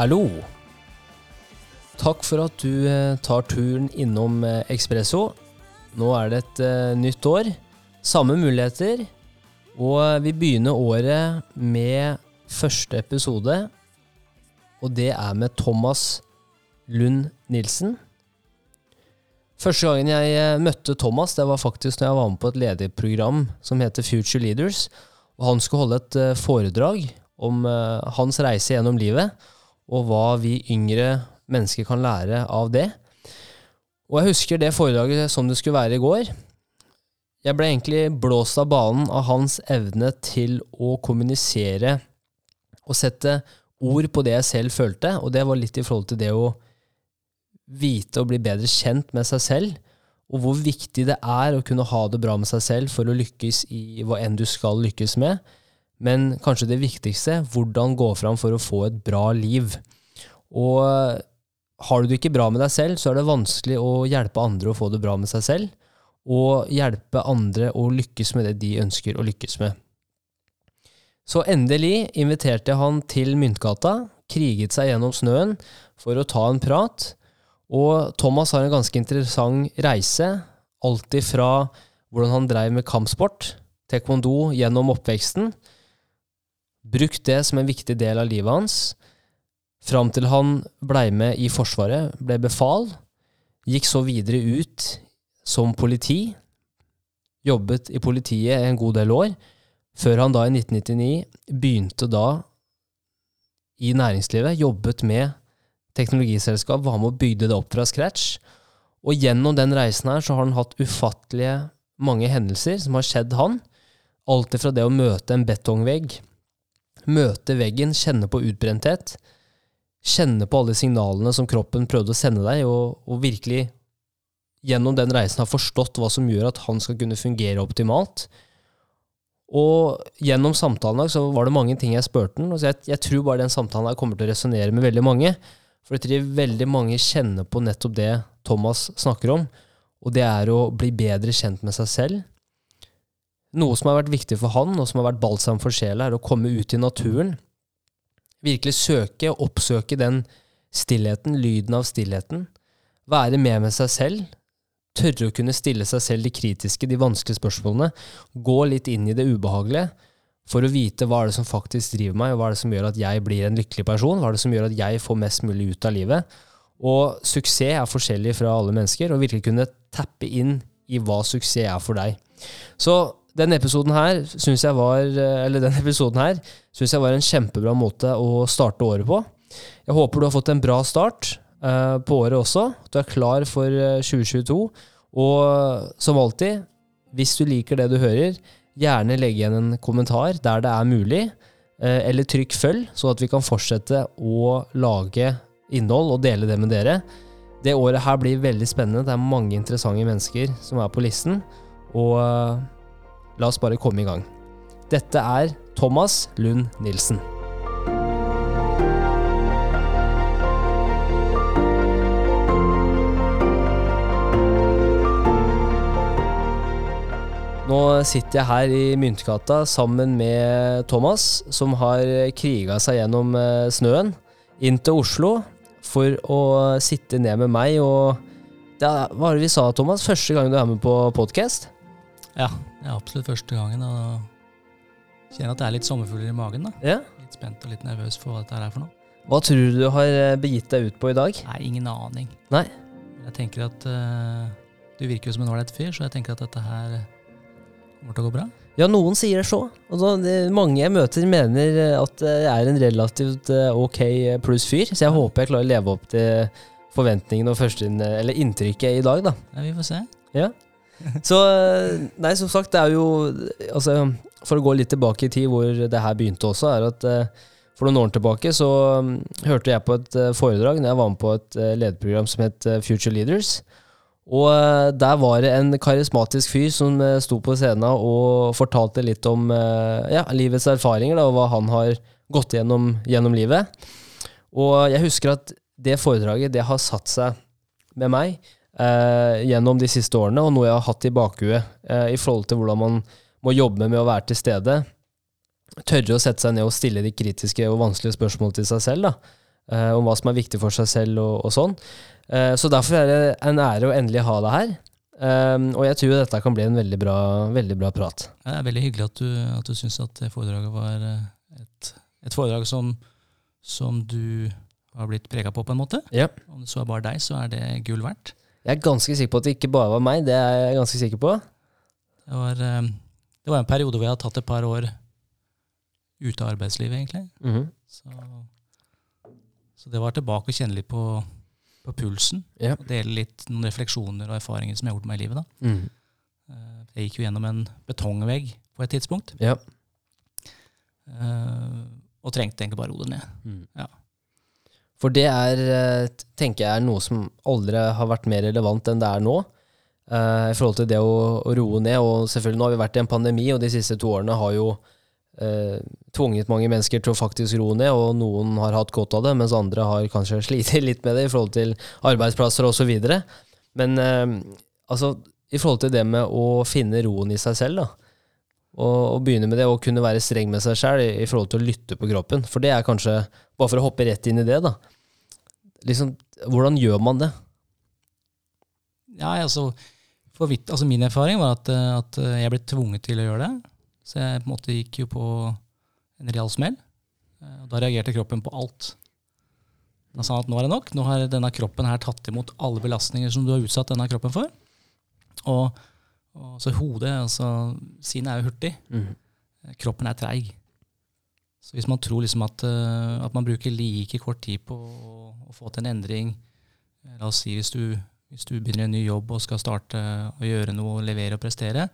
Hallo! Takk for at du eh, tar turen innom Ekspresso. Nå er det et eh, nytt år. Samme muligheter. Og vi begynner året med første episode. Og det er med Thomas Lund Nilsen. Første gangen jeg møtte Thomas, det var faktisk når jeg var med på et lederprogram som heter Future Leaders. Og han skulle holde et foredrag om hans reise gjennom livet og hva vi yngre mennesker kan lære av det. Og jeg husker det foredraget som det skulle være i går. Jeg ble egentlig blåst av banen av hans evne til å kommunisere og sette ord på det jeg selv følte, og det var litt i forhold til det å vite og bli bedre kjent med seg selv, og hvor viktig det er å kunne ha det bra med seg selv for å lykkes i hva enn du skal lykkes med. Men kanskje det viktigste hvordan gå fram for å få et bra liv. Og har du det ikke bra med deg selv, så er det vanskelig å hjelpe andre å få det bra med seg selv, og hjelpe andre å lykkes med det de ønsker å lykkes med. Så endelig inviterte han til Myntgata, kriget seg gjennom snøen for å ta en prat, og Thomas har en ganske interessant reise, alltid fra hvordan han dreiv med kampsport, taekwondo, gjennom oppveksten, brukt det som en viktig del av livet hans, fram til han blei med i Forsvaret, ble befal, gikk så videre ut som politi, jobbet i politiet en god del år, før han da i 1999 begynte da i næringslivet, jobbet med teknologiselskap, var med og bygde det opp fra scratch. Og gjennom den reisen her så har han hatt ufattelige mange hendelser som har skjedd han. Alt fra det å møte en betongvegg Møte veggen, kjenne på utbrenthet. Kjenne på alle signalene som kroppen prøvde å sende deg, og, og virkelig gjennom den reisen har forstått hva som gjør at han skal kunne fungere optimalt. Og gjennom samtalen så var det mange ting jeg spurte ham. Jeg, jeg, tror bare den samtalen her kommer til å resonnere med veldig mange. For jeg tror veldig mange kjenner på nettopp det Thomas snakker om. Og det er å bli bedre kjent med seg selv, noe som har vært viktig for han, og som har vært balsam for sjela, er å komme ut i naturen. Virkelig søke og oppsøke den stillheten, lyden av stillheten. Være med med seg selv. Tørre å kunne stille seg selv de kritiske, de vanskelige spørsmålene. Gå litt inn i det ubehagelige for å vite hva er det som faktisk driver meg, og hva er det som gjør at jeg blir en lykkelig person, hva er det som gjør at jeg får mest mulig ut av livet. Og suksess er forskjellig fra alle mennesker, og virkelig kunne tappe inn i hva suksess er for deg. Så denne episoden her syns jeg var eh, Eller den episoden her syns jeg var en kjempebra måte å starte året på. Jeg håper du har fått en bra start uh, på året også. Du er klar for 2022. Eh, Og som alltid, hvis du liker det du hører, gjerne legg igjen en kommentar der det er mulig, eller trykk følg, så at vi kan fortsette å lage innhold og dele det med dere. Det året her blir veldig spennende. Det er mange interessante mennesker som er på listen. Og La oss bare komme i gang. Dette er Thomas Lund Nilsen. Nå sitter jeg her i Myntgata sammen med Thomas, som har kriga seg gjennom eh, snøen inn til Oslo for å sitte ned med meg. og Hva var det vi sa, Thomas? Første gang du er med på podkast? Ja, det er absolutt første gangen. Og kjenner at det er litt sommerfugler i magen. da. Ja. Litt spent og litt nervøs for hva dette er for noe. Hva tror du du har eh, begitt deg ut på i dag? Nei, ingen aning. Nei. Jeg tenker at uh, Du virker jo som en ålreit fyr, så jeg tenker at dette her kommer til å gå bra. Ja, noen sier det så. Altså, det, mange jeg møter, mener at jeg er en relativt uh, ok pluss fyr. Så jeg håper jeg klarer å leve opp til forventningene og første, eller inntrykket i dag, da. Ja, Vi får se. Ja. Så Nei, som sagt, det er jo Altså, for å gå litt tilbake i tid hvor det her begynte også, er at eh, for noen år tilbake så um, hørte jeg på et uh, foredrag når jeg var med på et lederprogram som het Future Leaders. Og der var det en karismatisk fyr som sto på scenen og fortalte litt om ja, livets erfaringer da, og hva han har gått gjennom gjennom livet. Og jeg husker at det foredraget det har satt seg med meg eh, gjennom de siste årene, og noe jeg har hatt i bakhuet eh, i forhold til hvordan man må jobbe med å være til stede. Tørre å sette seg ned og stille de kritiske og vanskelige spørsmålene til seg selv. da. eh, om hva som er viktig for seg selv og, og sånn. Eh, så derfor er det en ære å endelig ha deg her. Eh, og jeg tror dette kan bli en veldig bra, veldig bra prat. Det er veldig hyggelig at du, at du syns at det foredraget var et, et foredrag som, som du har blitt prega på, på en måte. Ja. Om det så er bare deg, så er det gull verdt. Jeg er ganske sikker på at det ikke bare var meg. Det er jeg ganske sikker på. Det var, eh, det var en periode hvor jeg hadde tatt et par år ute av arbeidslivet, egentlig. Mhm. Så, så det var tilbake å kjenne litt på, på pulsen. Ja. Og dele litt noen refleksjoner og erfaringer som jeg har gjort meg i livet. da. Eh, Jeg gikk jo gjennom en betongvegg på et tidspunkt, Ja. eh, og trengte egentlig bare roe ned. Mm. Ja. For det er, eh, tenker jeg, noe som aldri har vært mer relevant enn det er nå. eh, I forhold til det å, å roe ned. Og selvfølgelig nå har vi vært i en pandemi, og de siste to årene har jo eh, tvunget mange mennesker til å faktisk roe ned, og noen har hatt godt av det, mens andre har kanskje slitt litt med det i forhold til arbeidsplasser osv. Men eh, altså, i forhold til det med å finne roen i seg selv, da, og begynne med det, og kunne være streng med seg sjæl i, i forhold til å lytte på kroppen. For det er kanskje, bare for å hoppe rett inn i det, da. Liksom, hvordan gjør man det? Ja, altså, for vidt, altså Min erfaring var at, eh, at jeg ble tvunget til å gjøre det. Så jeg på en måte gikk jo på en real smell. Eh, og Da reagerte kroppen på alt. Da sa at nå er det nok. Nå har denne kroppen her tatt imot alle belastninger som du har utsatt denne kroppen for. Og, og så hodet, altså Sinnet er jo hurtig. Mm. Kroppen er treig. Så hvis man tror liksom at, eh, at man bruker like kort tid på å, å få til en endring eh, La oss si hvis du, hvis du begynner en ny jobb og skal starte å gjøre noe, levere og prestere.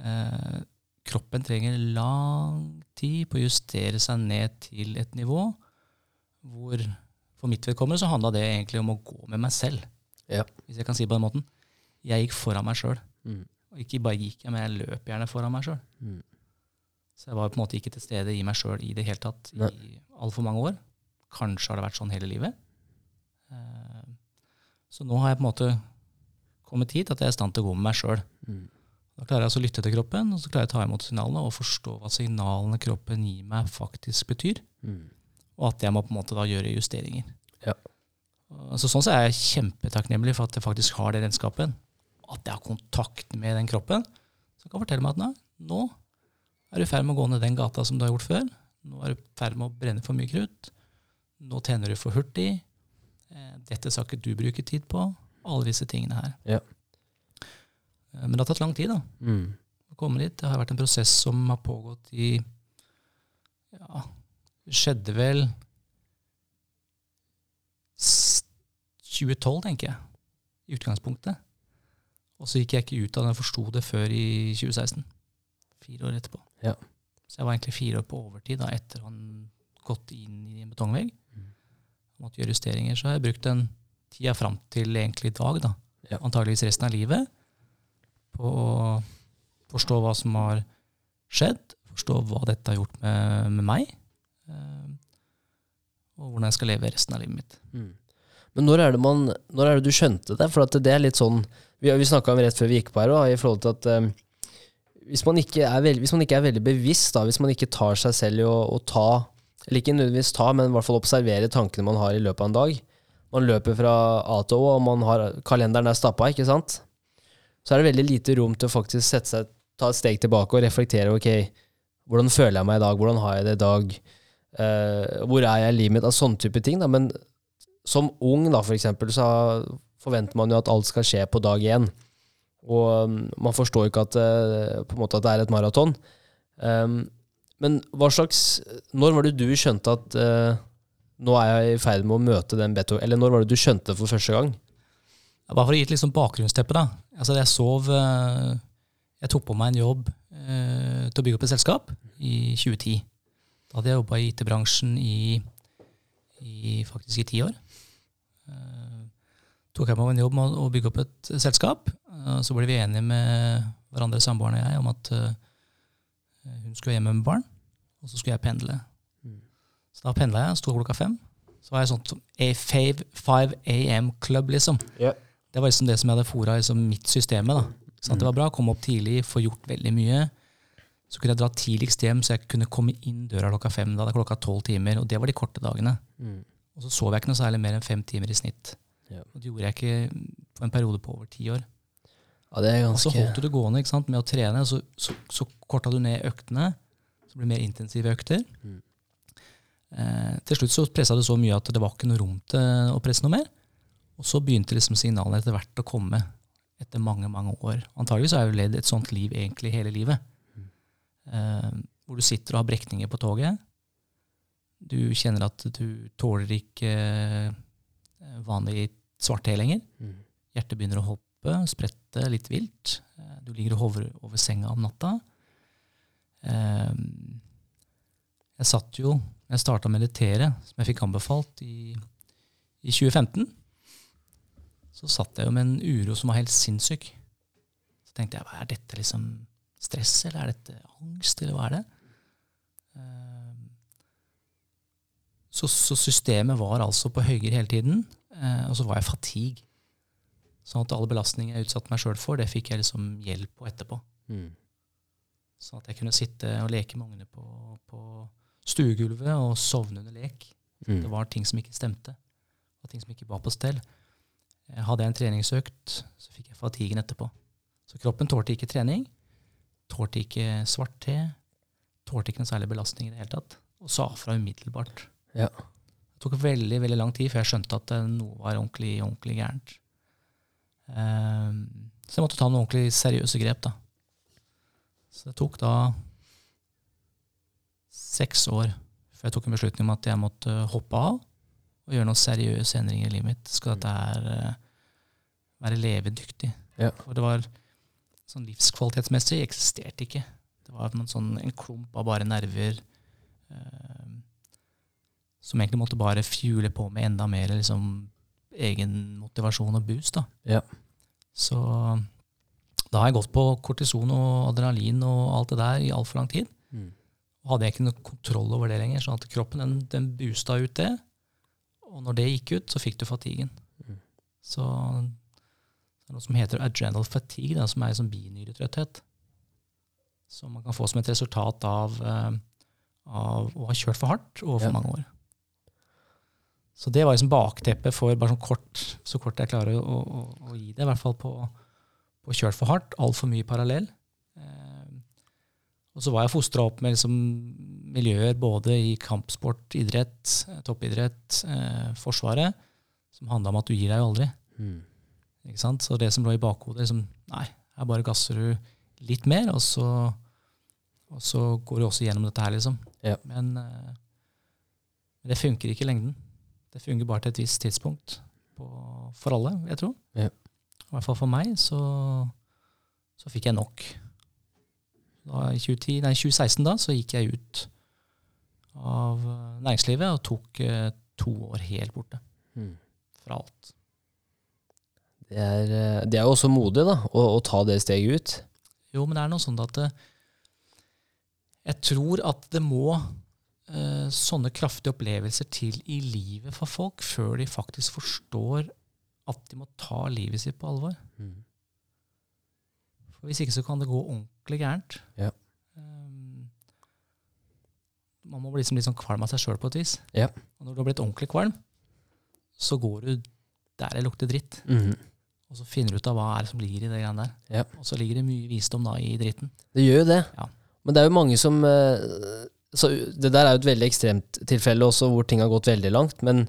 Eh, kroppen trenger lang tid på å justere seg ned til et nivå hvor for mitt vedkommende så handla det egentlig om å gå med meg selv. Ja. Hvis jeg kan si det på den måten. Jeg gikk foran meg sjøl. Mm. Og ikke bare gikk jeg, men jeg løp gjerne foran meg sjøl. Mm. Så jeg var på en måte ikke til stede i meg sjøl i det hele tatt Nei. i altfor mange år. Kanskje har det vært sånn hele livet. Eh, Så nå har jeg på en måte kommet hit at jeg er i stand til å gå med meg sjøl. Mm. Da klarer jeg altså å lytte til kroppen, og så klarer jeg å ta imot signalene og forstå hva signalene kroppen gir meg, faktisk betyr. Mm. Og at jeg må på en måte da gjøre justeringer. Ja. Så sånn så er jeg kjempetakknemlig for at jeg faktisk har den redskapen. At jeg har kontakt med den kroppen. Som kan fortelle meg at nei, nå er du i ferd med å gå ned den gata som du har gjort før. Nå er du i ferd med å brenne for mye krutt. Nå tjener du for hurtig. Eh, Dette skal ikke du bruke tid på. Alle disse tingene her. Ja. Eh, Men det har tatt lang tid, da Mm. å komme dit. Det har vært en prosess som har pågått i Ja, skjedde vel 2012, tenker jeg, i utgangspunktet. Og så gikk jeg ikke ut av den jeg forsto det før i 2016. Fire år etterpå. Ja. Så jeg var egentlig fire år på overtid da, etter han gått inn i en betongvegg. Mm. Måtte gjøre justeringer. Så har jeg brukt den tida fram til egentlig i dag, da. Ja. antageligvis resten av livet, på å forstå hva som har skjedd, forstå hva dette har gjort med, med meg, eh, og hvordan jeg skal leve resten av livet mitt. Mm. Men når er, det man, når er det du skjønte det? For at det er litt sånn Vi, vi snakka om rett før vi gikk på her da, i forhold til at um, hvis, man veld, hvis man ikke er veldig bevisst, da, hvis man ikke tar seg selv i å, å ta Eller ikke nødvendigvis ta, men i hvert fall observere tankene man har i løpet av en dag. Man løper fra A til Å, og man har, kalenderen er stappa, ikke sant? Så er det veldig lite rom til å faktisk sette seg, ta et steg tilbake og reflektere. ok, Hvordan føler jeg meg i dag? Hvordan har jeg det i dag? Uh, hvor er jeg i livet mitt? Av sånne type ting. Da. Men som ung, da, for eksempel, så forventer man jo at alt skal skje på dag én. Og um, man forstår ikke at, eh, på en måte at det er et maraton. Um, men hva slags Når var det du skjønte at eh, nå er jeg i ferd med å møte den beto... Eller når var det du skjønte det for første gang? Bare for å gi et liksom bakgrunnsteppe. da. Altså, jeg sov eh, Jeg tok på meg en jobb til å bygge opp et selskap i 2010. Da hadde jeg jobba i IT-bransjen i, i faktisk i ti år. Eh, tok jeg meg en jobb med å bygge opp et selskap. Eh, så ble vi enige med hverandre, samboeren og jeg, om at eh, hun skulle hjemme med barn, og så skulle jeg pendle. Mm. Så da pendla jeg, sto klokka fem. Så var jeg sånn som a 5 AM-klubb, liksom. Yeah. Det var liksom det som jeg hadde fora liksom mitt system da. Sånn at det var bra, Komme opp tidlig, få gjort veldig mye. Så kunne jeg dra tidligst hjem, så jeg kunne komme inn døra klokka fem. Da hadde jeg klokka tolv timer, og det var de korte dagene. Mm. Og så sov jeg ikke noe særlig mer enn fem timer i snitt. Ja. Og det gjorde jeg ikke på en periode på over ti år. Ja, det er Og så holdt du det gående ikke sant, med å trene, så, så, så korta du ned øktene. Så ble det mer intensive økter. Mm. Eh, til slutt så pressa du så mye at det var ikke noe rom til å presse noe mer. Og så begynte liksom signalene etter hvert å komme etter mange mange år. Antageligvis har jeg jo levd et sånt liv egentlig hele livet. Eh, hvor du sitter og har brekninger på toget. Du kjenner at du tåler ikke eh, vanlig svarte lenger. Mm. Hjertet begynner å hoppe, sprette litt vilt. Eh, Du ligger og hovrer over senga om natta. Eh, Jeg satt jo, jeg starta å meditere, som jeg fikk anbefalt i, i 2015. Så satt jeg jo med en uro som var helt sinnssyk. Så tenkte jeg, hva er dette liksom stress, eller er dette angst, eller hva er det? Eh, Så, så systemet var altså på høyere hele tiden, og så var jeg fatigue. Sånn at alle belastninger jeg utsatte meg sjøl for, det fikk jeg liksom hjelp på etterpå. Mm. Sånn at jeg kunne sitte og leke med ungene på, på stuegulvet og sovne under lek. Mm. Det var ting som ikke stemte, og ting som ikke var på stell. Eh, Hadde jeg en treningsøkt, så fikk jeg fatiguen etterpå. Så kroppen tålte ikke trening, tålte ikke svart te, tålte ikke noen særlig belastning i det hele tatt, og sa fra umiddelbart. Ja. Det tok veldig veldig lang tid før jeg skjønte at eh, noe var ordentlig, ordentlig gærent. Ehm, så jeg måtte ta noen ordentlig seriøse grep. da. Så det tok da seks år før jeg tok en beslutning om at jeg måtte hoppe av og gjøre noen seriøse endringer i livet mitt. Skal dette her eh, være levedyktig. Ja. For det var sånn livskvalitetsmessig eksisterte ikke. Det var en, sånn, en klump av bare nerver eh, som egentlig måtte bare fjule på med enda mer liksom, egen motivasjon og boost. da. Ja. Så da har jeg gått på kortison og adrenalin og alt det der i altfor lang tid. Mm. Hadde jeg ikke noe kontroll over det lenger, sånn at kroppen den, den boosta ut det. Og når det gikk ut, så fikk du fatiguen. Mm. Så det er noe som heter adrenal fatigue, da, som er sånn binyretrøtthet. Som man kan få som et resultat av, eh, av å ha kjørt for hardt over for Ja. mange år. Så det var liksom bakteppet for bare sånn kort, så kort jeg klarer å, å, å gi det, i hvert fall på, på kjørt for hardt, altfor mye parallell. Eh, og så var jeg fostra opp med liksom miljøer både i kampsport, idrett, eh, toppidrett, eh, Forsvaret, som handla om at du gir deg jo aldri. Mm. Ikke sant? Så det som lå i bakhodet, liksom, nei, her bare gasser du litt mer, og så, og så går du også gjennom dette her, liksom. Ja. Men, eh, det funker ikke i lengden. Det fungerer bare til et visst tidspunkt på, for alle, jeg tror. Ja. I hvert fall for meg, så, så fikk jeg nok. Da, i 2010, nei, 2016 da, så gikk jeg ut av eh, næringslivet og tok eh, to år helt borte Mm. fra alt. Det er, eh, det er jo også modig, da, å, å ta det steget ut. Jo, men det er noe sånn at eh, jeg tror at det må sånne kraftige opplevelser til i livet for folk før de faktisk forstår at de må ta livet sitt på alvor. Mm. For Hvis ikke så kan det gå ordentlig gærent. Ja. Um, man må bli liksom litt sånn kvalm av seg sjøl på et vis. Ja. Og når du har blitt ordentlig kvalm, så går du der det lukter dritt. Mm. Og så finner du ut av hva er det som ligger i det greiene der. Ja. Og så ligger det mye visdom da i dritten. Det gjør jo det. Ja. Men det er jo mange som eh, så Det der er jo et veldig ekstremt tilfelle også, hvor ting har gått veldig langt. Men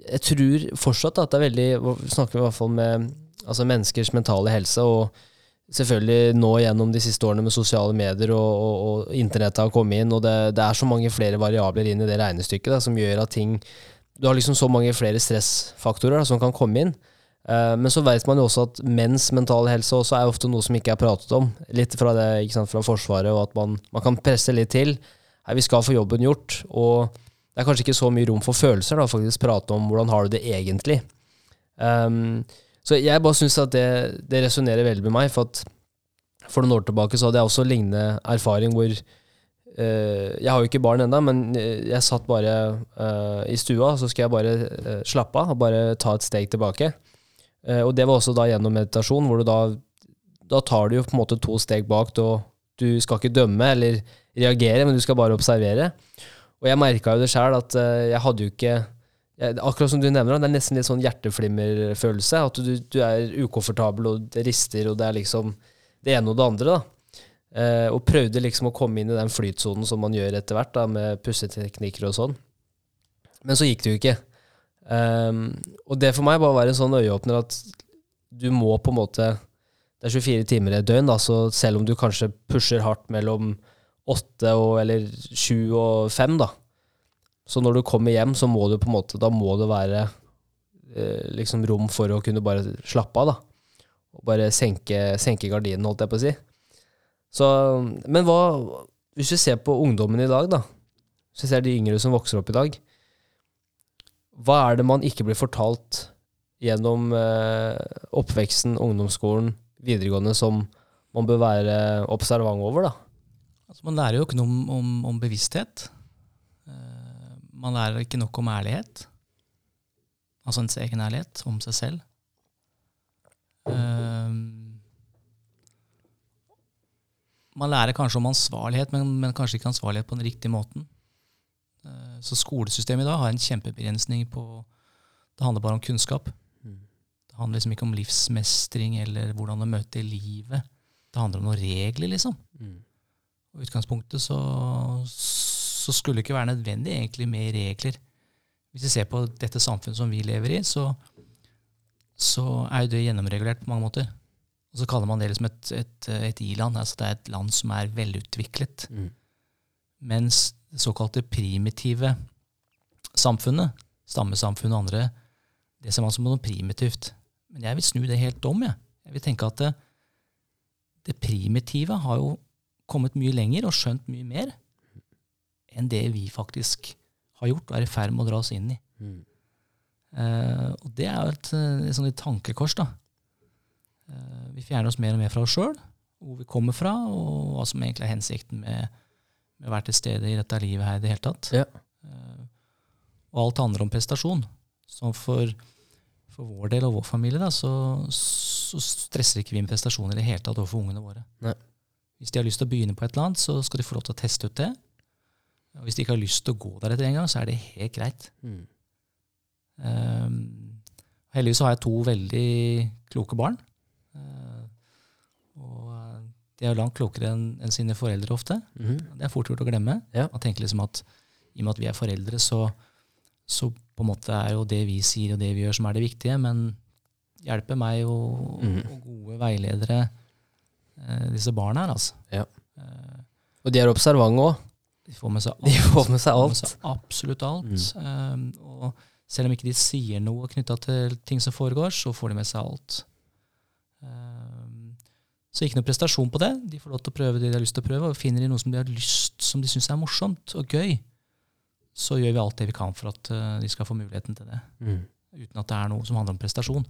jeg tror fortsatt at det er veldig Vi snakker i hvert fall med altså menneskers mentale helse, og selvfølgelig nå gjennom de siste årene med sosiale medier og, og, og internettet har kommet inn, og det, det er så mange flere variabler inn i det regnestykket da, som gjør at ting Du har liksom så mange flere stressfaktorer da, som kan komme inn. Uh, Men så vet man jo også at menns mentale helse også er ofte noe som ikke er pratet om. Litt fra det, ikke sant, fra Forsvaret, og at man, man kan presse litt til. Nei, vi skal få jobben gjort. Og det er kanskje ikke så mye rom for følelser, da, faktisk prate om hvordan har du det egentlig. Um, så jeg bare syns at det, det resonnerer veldig med meg, for at for noen år tilbake så hadde jeg også lignende erfaring hvor Uh, Jeg har jo ikke barn ennå, men eh, jeg satt bare uh, i stua, så skal jeg bare uh, slappe av og bare ta et steg tilbake. Og det var også da gjennom meditasjon, hvor du da Da tar du jo på en måte to steg bak. Da, du skal ikke dømme eller reagere, men du skal bare observere. Og jeg merka jo det sjøl, at eh, jeg hadde jo ikke Akkurat som du nevner, det er nesten litt sånn hjerteflimmerfølelse. At du, du er ukomfortabel, og det rister, og det er liksom det ene og det andre. da. Eh, og prøvde liksom å komme inn i den flytsonen som man gjør etter hvert, da, med pusseteknikker og sånn. Men så gikk det jo ikke. Um, og det for meg bare var en sånn øyeåpner at du må på en måte Det er 24 timer i et døgn, da, så selv om du kanskje pusher hardt mellom åtte eller sju og fem, da, så når du kommer hjem, så må du på en måte Da må det være eh, liksom rom for å kunne bare slappe av, da. Og bare senke, senke gardinen, holdt jeg på å si. Så, men hva Hvis vi ser på ungdommen i dag, da. Hvis vi ser de yngre som vokser opp i dag. Hva er det man ikke blir fortalt gjennom eh, oppveksten, ungdomsskolen, videregående, som man bør være observant over, da? Altså, man lærer jo ikke noe om, om, om bevissthet. Uh, man lærer ikke nok om ærlighet. Altså ens egen ærlighet om seg selv. Uh, man lærer kanskje om ansvarlighet, men, men, kanskje ikke ansvarlighet på den riktige måten. Uh, så skolesystemet i dag har en kjempebegrensning på Det handler bare om kunnskap. Det handler liksom ikke om livsmestring eller hvordan å møte livet. Det handler om noen regler, liksom. Mm. Og utgangspunktet så, så, skulle det ikke være nødvendig egentlig med regler. Hvis vi ser på dette samfunnet som vi lever i, så, så er jo det gjennomregulert på mange måter. Og så kaller man det liksom et, et, et i-land. altså Det er et land som er velutviklet. Mm. Mens det såkalte primitive samfunnet, stammesamfunnet og andre, det ser man som noe primitivt. Men jeg vil snu det helt om. Jeg, jeg vil tenke at det, det primitive har jo kommet mye lenger og skjønt mye mer enn det vi faktisk har gjort og er i ferd med å dra oss inn i. Mm. Uh, og det er jo et, eh, et sånt tankekors. da. Uh, vi fjerner oss mer og mer fra oss sjøl, hvor vi kommer fra, og hva som egentlig er hensikten med, med å være til stede i dette livet her i det hele tatt. Ja. Uh, og alt handler om prestasjon. Som for, for, vår del og vår familie da, så, så stresser ikke vi med prestasjoner i det hele tatt overfor ungene våre. Nei. Hvis de har lyst til å begynne på et eller annet, så skal de få lov til å teste ut det. Og hvis de ikke har lyst til å gå der etter en gang, så er det helt greit. Mm. Um, heldigvis har jeg to veldig kloke barn. Uh, og de er jo langt klokere enn en sine foreldre ofte. Mm. Det er fort gjort å glemme. Ja. Man tenker liksom at i og med at vi er foreldre, så, så, på en måte er jo det vi sier og det vi gjør, som er det viktige. Men hjelper meg og, mm. og gode veiledere Eh, disse barna her, altså. Ja. Eh, og de er observante òg. De får med seg alt. De får med seg alt. Med seg absolutt alt. Mm. Um, og selv om ikke de sier noe knytta til ting som foregår, så får de med seg alt. Um, så ikke noe prestasjon på det. De får lov til å prøve det de har lyst til å prøve. Og finner de noe som de har lyst, som de syns er morsomt og gøy, så gjør vi alt det vi kan for at uh, de skal få muligheten til det. Mm. Uten at det er noe som handler om prestasjon.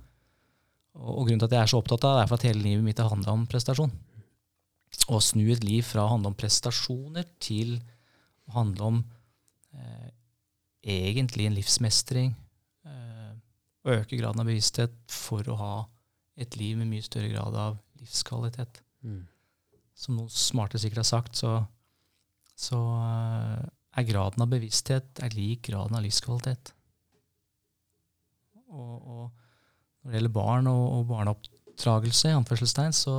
Og grunnen til at jeg er så opptatt av det, er for at hele livet mitt har handla om prestasjon. Å snu et liv fra å handle om prestasjoner til å handle om eh, egentlig en livsmestring. Eh, øke graden av bevissthet for å ha et liv med mye større grad av livskvalitet. Mm. Som noen smarte sikkert har sagt, så, så eh, er graden av bevissthet er lik graden av livskvalitet. Og, og når det gjelder barn og, og barneoppdragelse, i anførselstegn, så,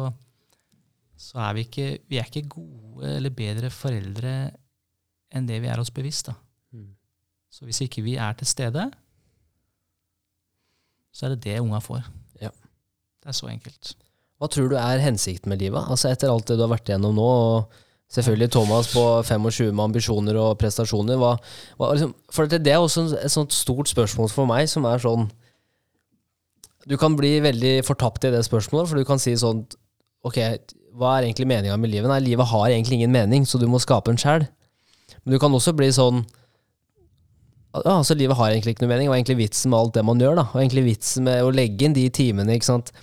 så, er vi ikke, vi er ikke gode eller bedre foreldre enn det vi er oss bevisst. da. Mm. Så hvis ikke vi er til stede, så er det det unga får. Ja. Det er så enkelt. Hva tror du er hensikten med livet? Altså Etter alt det du har vært igjennom nå, og selvfølgelig Thomas på 25 med ambisjoner og prestasjoner hva, hva, liksom, For det er også et sånt stort spørsmål for meg, som er sånn du kan bli veldig fortapt i det spørsmålet, for du kan si sånn Ok, hva er egentlig meninga med livet? Nei, livet har egentlig ingen mening, så du må skape en sjæl. Men du kan også bli sånn ja, altså Livet har egentlig ikke noe mening. Hva er egentlig vitsen med alt det man gjør? da? Hva er egentlig vitsen med å legge inn de timene? ikke sant?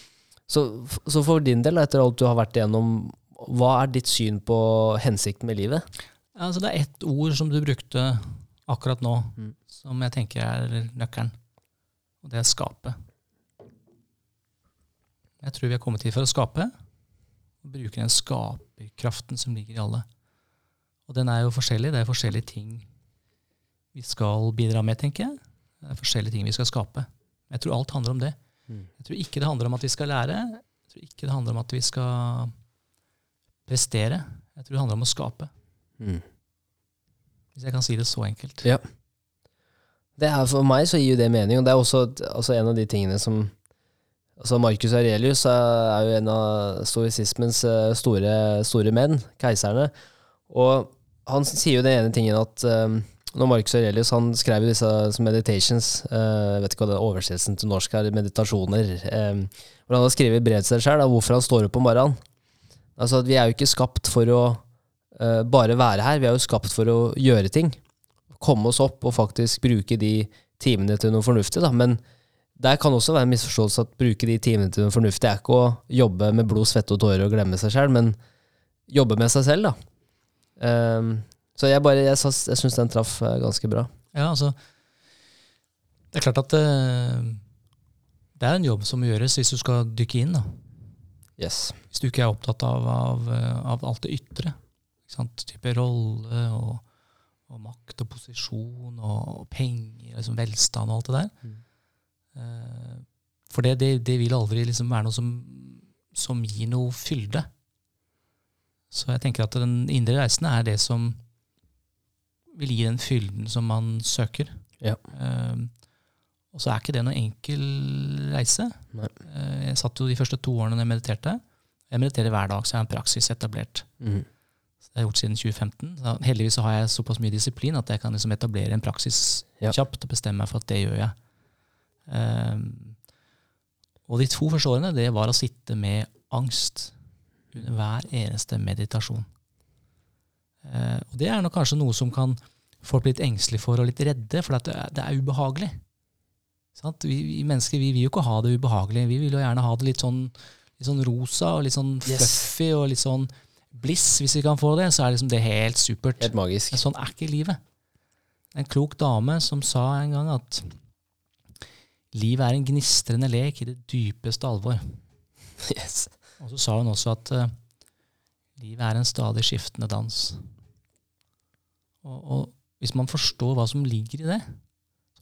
Så, så for din del, etter alt du har vært igjennom, hva er ditt syn på hensikten med livet? Altså det er ett ord som du brukte akkurat nå, mm. som jeg tenker er nøkkelen. Og det er skape. Jeg tror vi er kommet hit for å skape. Og bruke den skaperkraften som ligger i alle. Og den er jo forskjellig. Det er forskjellige ting vi skal bidra med, tenker jeg. Det er forskjellige ting vi skal skape. Jeg tror alt handler om det. Mm. Jeg tror ikke det handler om at vi skal lære. Jeg tror ikke det handler om at vi skal prestere. Jeg tror det handler om å skape. Mm. Hvis jeg kan si det så enkelt. Ja. Det er For meg så gir jo det mening, og det er også altså en av de tingene som altså Marcus Aurelius er jo en av stoisismens eh, store, store menn, keiserne. Og han sier jo den ene tingen at um, når Marcus Aurelius han skrev disse meditations, uh, vet ikke hva det er oversettelsen til norsk er, meditasjoner, um, hvor han har skrevet brev til seg sjøl hvorfor han står opp om morgenen. Altså Vi er jo ikke skapt for å uh, bare være her, vi er jo skapt for å gjøre ting komme oss opp og faktisk bruke de timene til noe fornuftig. Da. Men der kan også være en misforståelse at bruke de timene til noe fornuftig er ikke å jobbe med blod, svette og tårer og glemme seg selv, men jobbe med seg selv. da. Um, så jeg, bare, jeg, jeg syns den traff eh, ganske bra. Ja, altså Det er klart at det, det er en jobb som må gjøres hvis du skal dykke inn. da. Yes. Hvis du ikke er opptatt av, av, av alt det ytre. Type rolle og og makt og posisjon og, og penger, liksom velstand og alt det der. Mm. Uh, for det, det, det, vil aldri liksom være noe som, som, gir noe fylde. Så jeg tenker at den indre reisen er det som vil gi den fylden som man søker. Ja. Uh, og så er ikke det noen enkel reise. Nei. jeg satt jo de første to årene når jeg mediterte. Jeg mediterer hver dag, så jeg har en praksis etablert. Mm. Det har jeg gjort siden 2015. Så heldigvis så har jeg såpass mye disiplin at jeg kan liksom etablere en praksis ja. kjapt og bestemme meg for at det gjør jeg. Um, og de to første årene det var å sitte med angst under hver eneste meditasjon. Uh, og det er nok kanskje noe som kan folk bli litt engstelige for og litt redde, for det er, det, er ubehagelig. Vi, vi, mennesker vi vil jo ikke ha det ubehagelig. Vi vil jo gjerne ha det litt sånn, litt sånn rosa og litt sånn fluffy yes. og litt sånn bliss, hvis vi kan få det, så er liksom det helt supert. Helt magisk. Men sånn er ikke livet. En klok dame som sa en gang at livet er en gnistrende lek i det dypeste alvor. Yes. Og så sa hun også at uh, livet er en stadig skiftende dans. Og, og, hvis man forstår hva som ligger i det,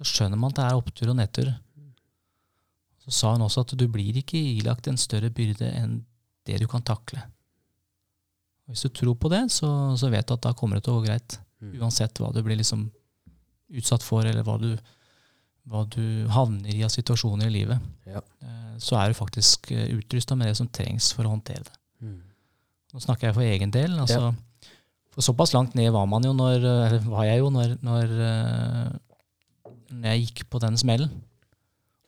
så skjønner man at det er opptur og nedtur. Så sa hun også at du blir ikke ilagt en større byrde enn det du kan takle. Hvis du tror på det, så, så, vet du at da kommer det til å gå greit. Mm. Uansett hva du blir liksom utsatt for, eller hva du, hva du havner i av situasjoner i livet. Ja. Eh, så er du faktisk eh, utrusta med det som trengs for å håndtere det. Mm. Nå snakker jeg for egen del. altså ja. For såpass langt ned var man jo når, eller var jeg jo når, når, eh, når jeg gikk på den smellen.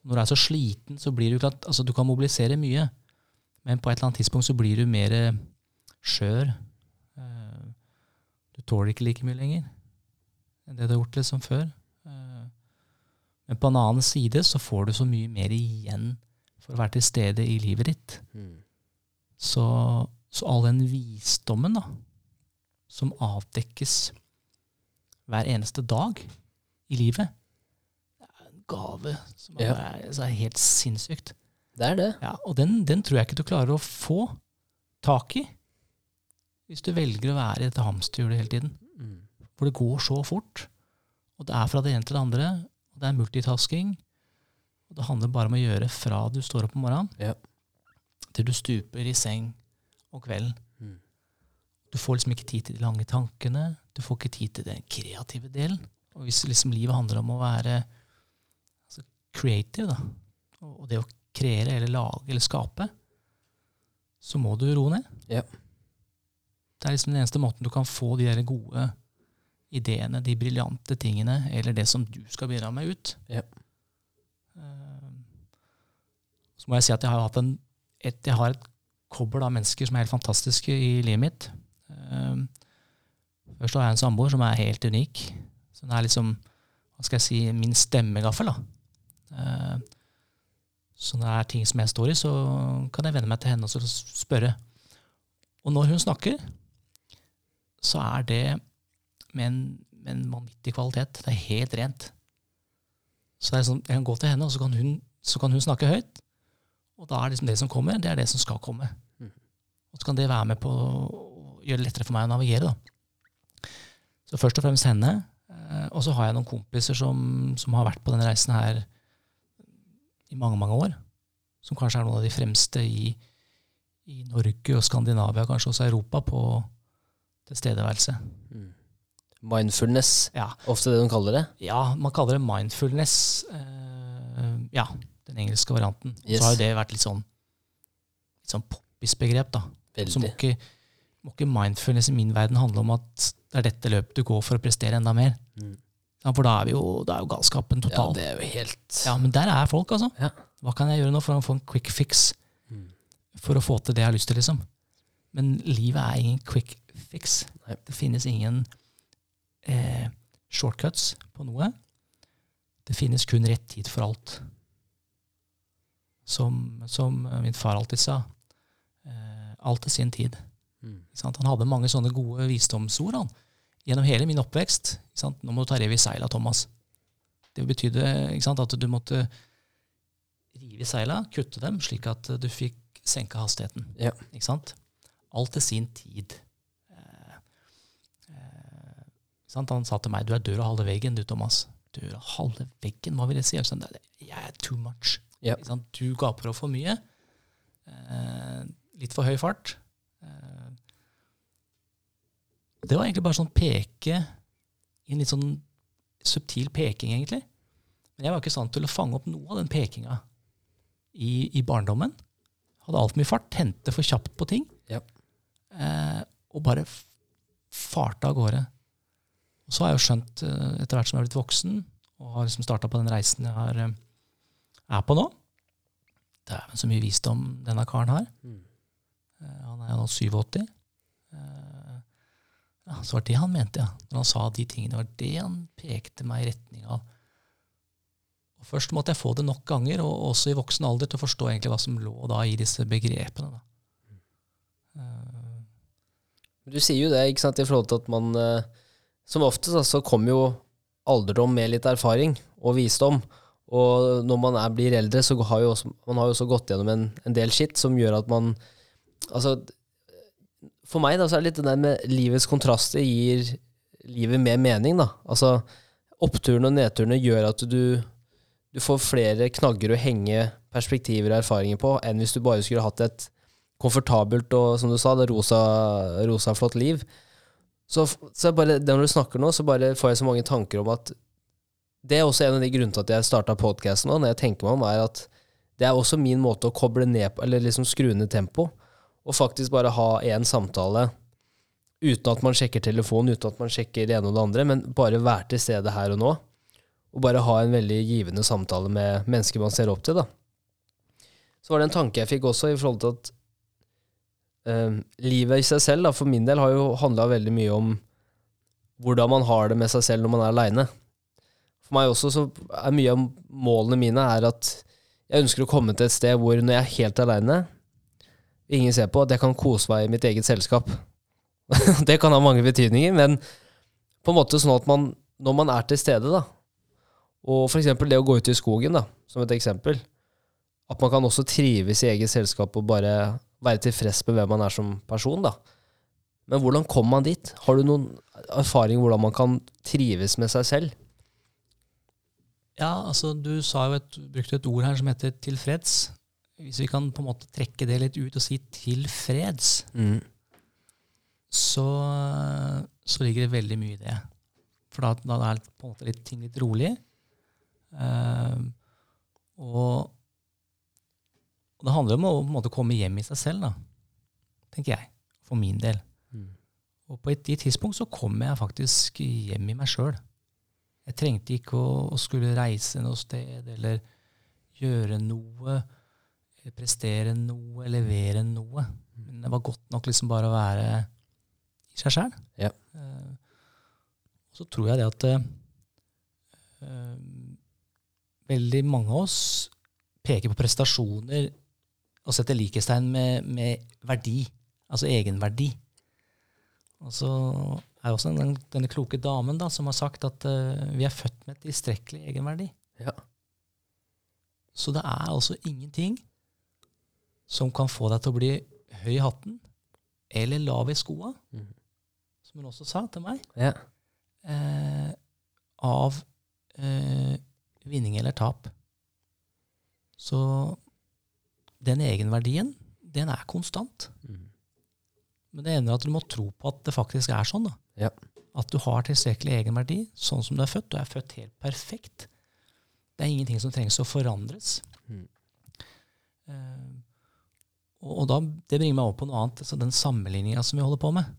Når du er så sliten, så blir du klart altså Du kan mobilisere mye, men på et eller annet tidspunkt så blir du mer skjør. Eh, du tåler ikke like mye lenger enn det du har gjort liksom før. Eh, men på en annen side så får du så mye mer igjen for å være til stede i livet ditt. Mm. Så, så, all den visdommen da, som avdekkes hver eneste dag i livet, gave som er, ja. er, er helt sinnssykt. Det er det. Ja, og den, den tror jeg ikke du klarer å få tak i hvis du velger å være i dette hamsterhjulet hele tiden. Mm. For det går så fort. Og det er fra det ene til det andre. Og det er multitasking. Og det handler bare om å gjøre fra du står opp om morgenen, ja. til du stuper i seng om kvelden. Mm. Du får liksom ikke tid til de lange tankene. Du får ikke tid til den kreative delen. Og hvis liksom livet handler om å være altså, creative, da, og det å kreere eller lage eller skape, så må du roe ned. Ja. Det er liksom den eneste måten du kan få de der gode ideene, de briljante tingene, eller det som du skal bidra med, ut. Ja. Uh, så må jeg si at jeg har hatt en, et, jeg har et kobbel av mennesker som er helt fantastiske i livet mitt. Uh, først har jeg en samboer som er helt unik. Så det er liksom, hva skal jeg si, min stemmegaffel. da. Uh, så når det er ting som jeg står i, så kan jeg vende meg til henne og spørre. Og når hun snakker, så er det med en, med en vanvittig kvalitet. Det er helt rent. Så sånn, jeg kan gå til henne, og så kan, hun, så kan hun snakke høyt. Og da er liksom det som kommer, det er det som skal komme. Mm. Og så kan det være med på å gjøre det lettere for meg å navigere. da. Så først og fremst henne. Eh, og så har jeg noen kompiser som, som har vært på denne reisen her i mange, mange år. Som kanskje er noen av de fremste i, i Norge og Skandinavia, kanskje også Europa, på tilstedeværelse. Mindfulness, Ja, ofte det de kaller det. ja man kaller det mindfulness. Uh, ja, den engelske varianten. Yes. Så har jo det vært litt sånn, litt sånn poppis-begrep, da. Så må ikke, må ikke mindfulness i min verden handle om at det er dette løpet du går for å prestere enda mer. Mm. Ja, for da er, vi jo, da er jo galskapen Ja, det er jo helt Ja, men der er folk, altså. Ja. Hva kan jeg gjøre nå for å få en quick fix Mm. for å få til det jeg har lyst til, liksom? Men livet er ingen quick fix. Nei. Det finnes ingen eh, shortcuts på noe. Det finnes kun rett tid for alt. Som, som min far alltid sa. Eh, alt til sin tid. Mm. Han hadde mange sånne gode visdomsord han. Gjennom hele min oppvekst. Nå må du ta rev i seila, Thomas. Det betydde sant, at du måtte rive i seila, kutte dem, slik at du fikk senka hastigheten. Ja. Alt til sin tid. Eh, eh? Han sa til meg 'du er døra halve veggen, du, Thomas'. Døra halve veggen, hva vil det si? Jeg sa, «Nei, det- Jeg er too much. Ja. Du gaper opp for mye. Eh, litt for høy fart. Eh, det var egentlig bare sånn peke En litt sånn subtil peking, egentlig. Men jeg var ikke i stand til å fange opp noe av den pekinga i, i barndommen. Hadde altfor mye fart, tente for kjapt på ting. Ja. Eh, og bare farta av gårde. Og så har jeg jo skjønt, eh, etter hvert som jeg har blitt voksen, og har liksom starta på den reisen jeg har, eh, er på nå Dæven, så mye visdom denne karen har. Mm. Eh, Han er jo nå 87. Ja, så var det han mente, ja. Når han sa de tingene, var det han pekte meg i retning av. Og Først måtte jeg få det nok ganger, og også i voksen alder, til å forstå egentlig hva som lå da i disse begrepene. Da. Eh, Du sier jo det, ikke sant, i forhold til at man eh, Som oftest så kommer jo alderdom med litt erfaring og visdom. Og når man er, blir eldre, så har jo også, man har jo også gått gjennom en, en del skitt som gjør at man Altså, for meg da, så er det litt det der med livets kontraster gir livet mer mening, da. Altså, oppturene og nedturene gjør at du, du får flere knagger å henge perspektiver og erfaringer på, enn hvis du bare skulle hatt et komfortabelt og, som du sa, det rosa, rosa flott liv. Så, så bare, når du snakker nå, så bare får jeg så mange tanker om at det er også en av de grunnene til at jeg starta podkasten nå, når jeg tenker meg om, er at det er også min måte å koble ned på, eller liksom skru ned tempo, og faktisk bare ha én samtale uten at man sjekker telefonen, uten at man sjekker det ene og det andre, men bare være til stede her og nå, og bare ha en veldig givende samtale med mennesker man ser opp til, da. Så var det en tanke jeg fikk også i forhold til at eh, livet i seg selv, da, for min del, har jo handla veldig mye om hvordan man har det med seg selv når man er aleine. For meg også så er mye av målene mine er at jeg ønsker å komme til et sted hvor når jeg er helt aleine, ingen ser på, at jeg kan kose meg i mitt eget selskap. det kan ha mange betydninger, men på en måte sånn at man, når man er til stede, da, og eksempel det å gå ut i skogen, da, som et eksempel, at man kan også trives i eget selskap og bare være tilfreds med hvem man er som person, da. Men hvordan kommer man dit? Har du noen erfaring hvordan man kan trives med seg selv? ja, altså du sa jo et, brukte et ord her som heter tilfreds. Hvis vi kan på en måte trekke det litt ut og si tilfreds, så, så ligger det veldig mye i det. For da, da er på en måte litt, ting litt rolig. Uh, og, og det handler om å måte komme hjem i seg selv, da, tenker jeg, for min del. Mm. Og på et, et tidspunkt så kom jeg faktisk hjem i meg sjøl. Jeg trengte ikke å, å skulle reise noe sted eller gjøre noe, prestere noe, levere noe. Men det var godt nok liksom bare å være i seg sjæl. Ja. Eh, og så tror jeg det at eh, veldig mange av oss peker på prestasjoner og setter likhetstegn med, med verdi, altså egenverdi. Og så er det også den, denne kloke damen da, som har sagt at uh, vi er født med tilstrekkelig egenverdi. Ja. Så det er altså ingenting som kan få deg til å bli høy i hatten eller lav i skoa, mm. som hun også sa til meg. Ja. Eh, av eh, vinning eller tap. Så den egenverdien, den er konstant. Mm. Men det ender at du må tro på at det faktisk er sånn. da. Ja. At du har tilstrekkelig egenverdi sånn som du er født. Du er født helt perfekt. Det er ingenting som trengs å forandres. Mm. Eh, og, og da, det bringer meg over på noe annet. Altså den sammenligninga som vi holder på med.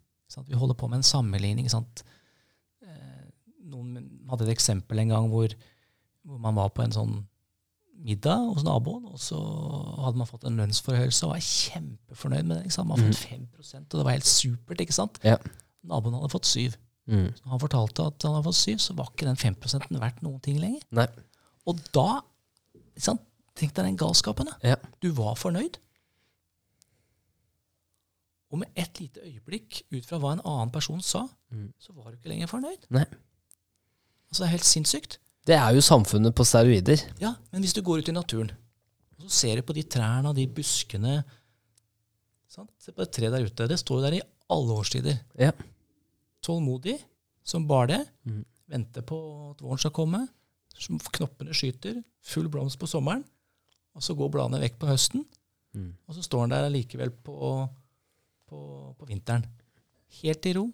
Vi holder på med en sammenligning. sant? Eh, noen hadde et eksempel en gang hvor, hvor man var på en sånn middag hos naboen, og så hadde man fått en lønnsforhøyelse og var kjempefornøyd med det. Man hadde fått 5 og det var helt supert. ikke sant? Ja. Naboen hadde fått 7. Mm. Han fortalte at han hadde fått 7, så var ikke den 5 verdt noen ting lenger. Nei. Og da? Tenk deg den galskapen. Ja. Du var fornøyd. Og med ett lite øyeblikk ut fra hva en annen person sa, Mm. så var du ikke lenger fornøyd. Nei. Altså Det er helt sinnssykt. Det er jo samfunnet på steroider. Ja, Men hvis du går ut i naturen, og så ser du på de trærne og de buskene sant? Se på det tre der ute. Det står jo der i alle årstider. Ja. Tålmodig som bare det. Mm. Venter på at våren skal komme. som Knoppene skyter. Full blomst på sommeren. Og så går bladene vekk på høsten. Mm. Og så står den der allikevel på, på, på vinteren. Helt i ro.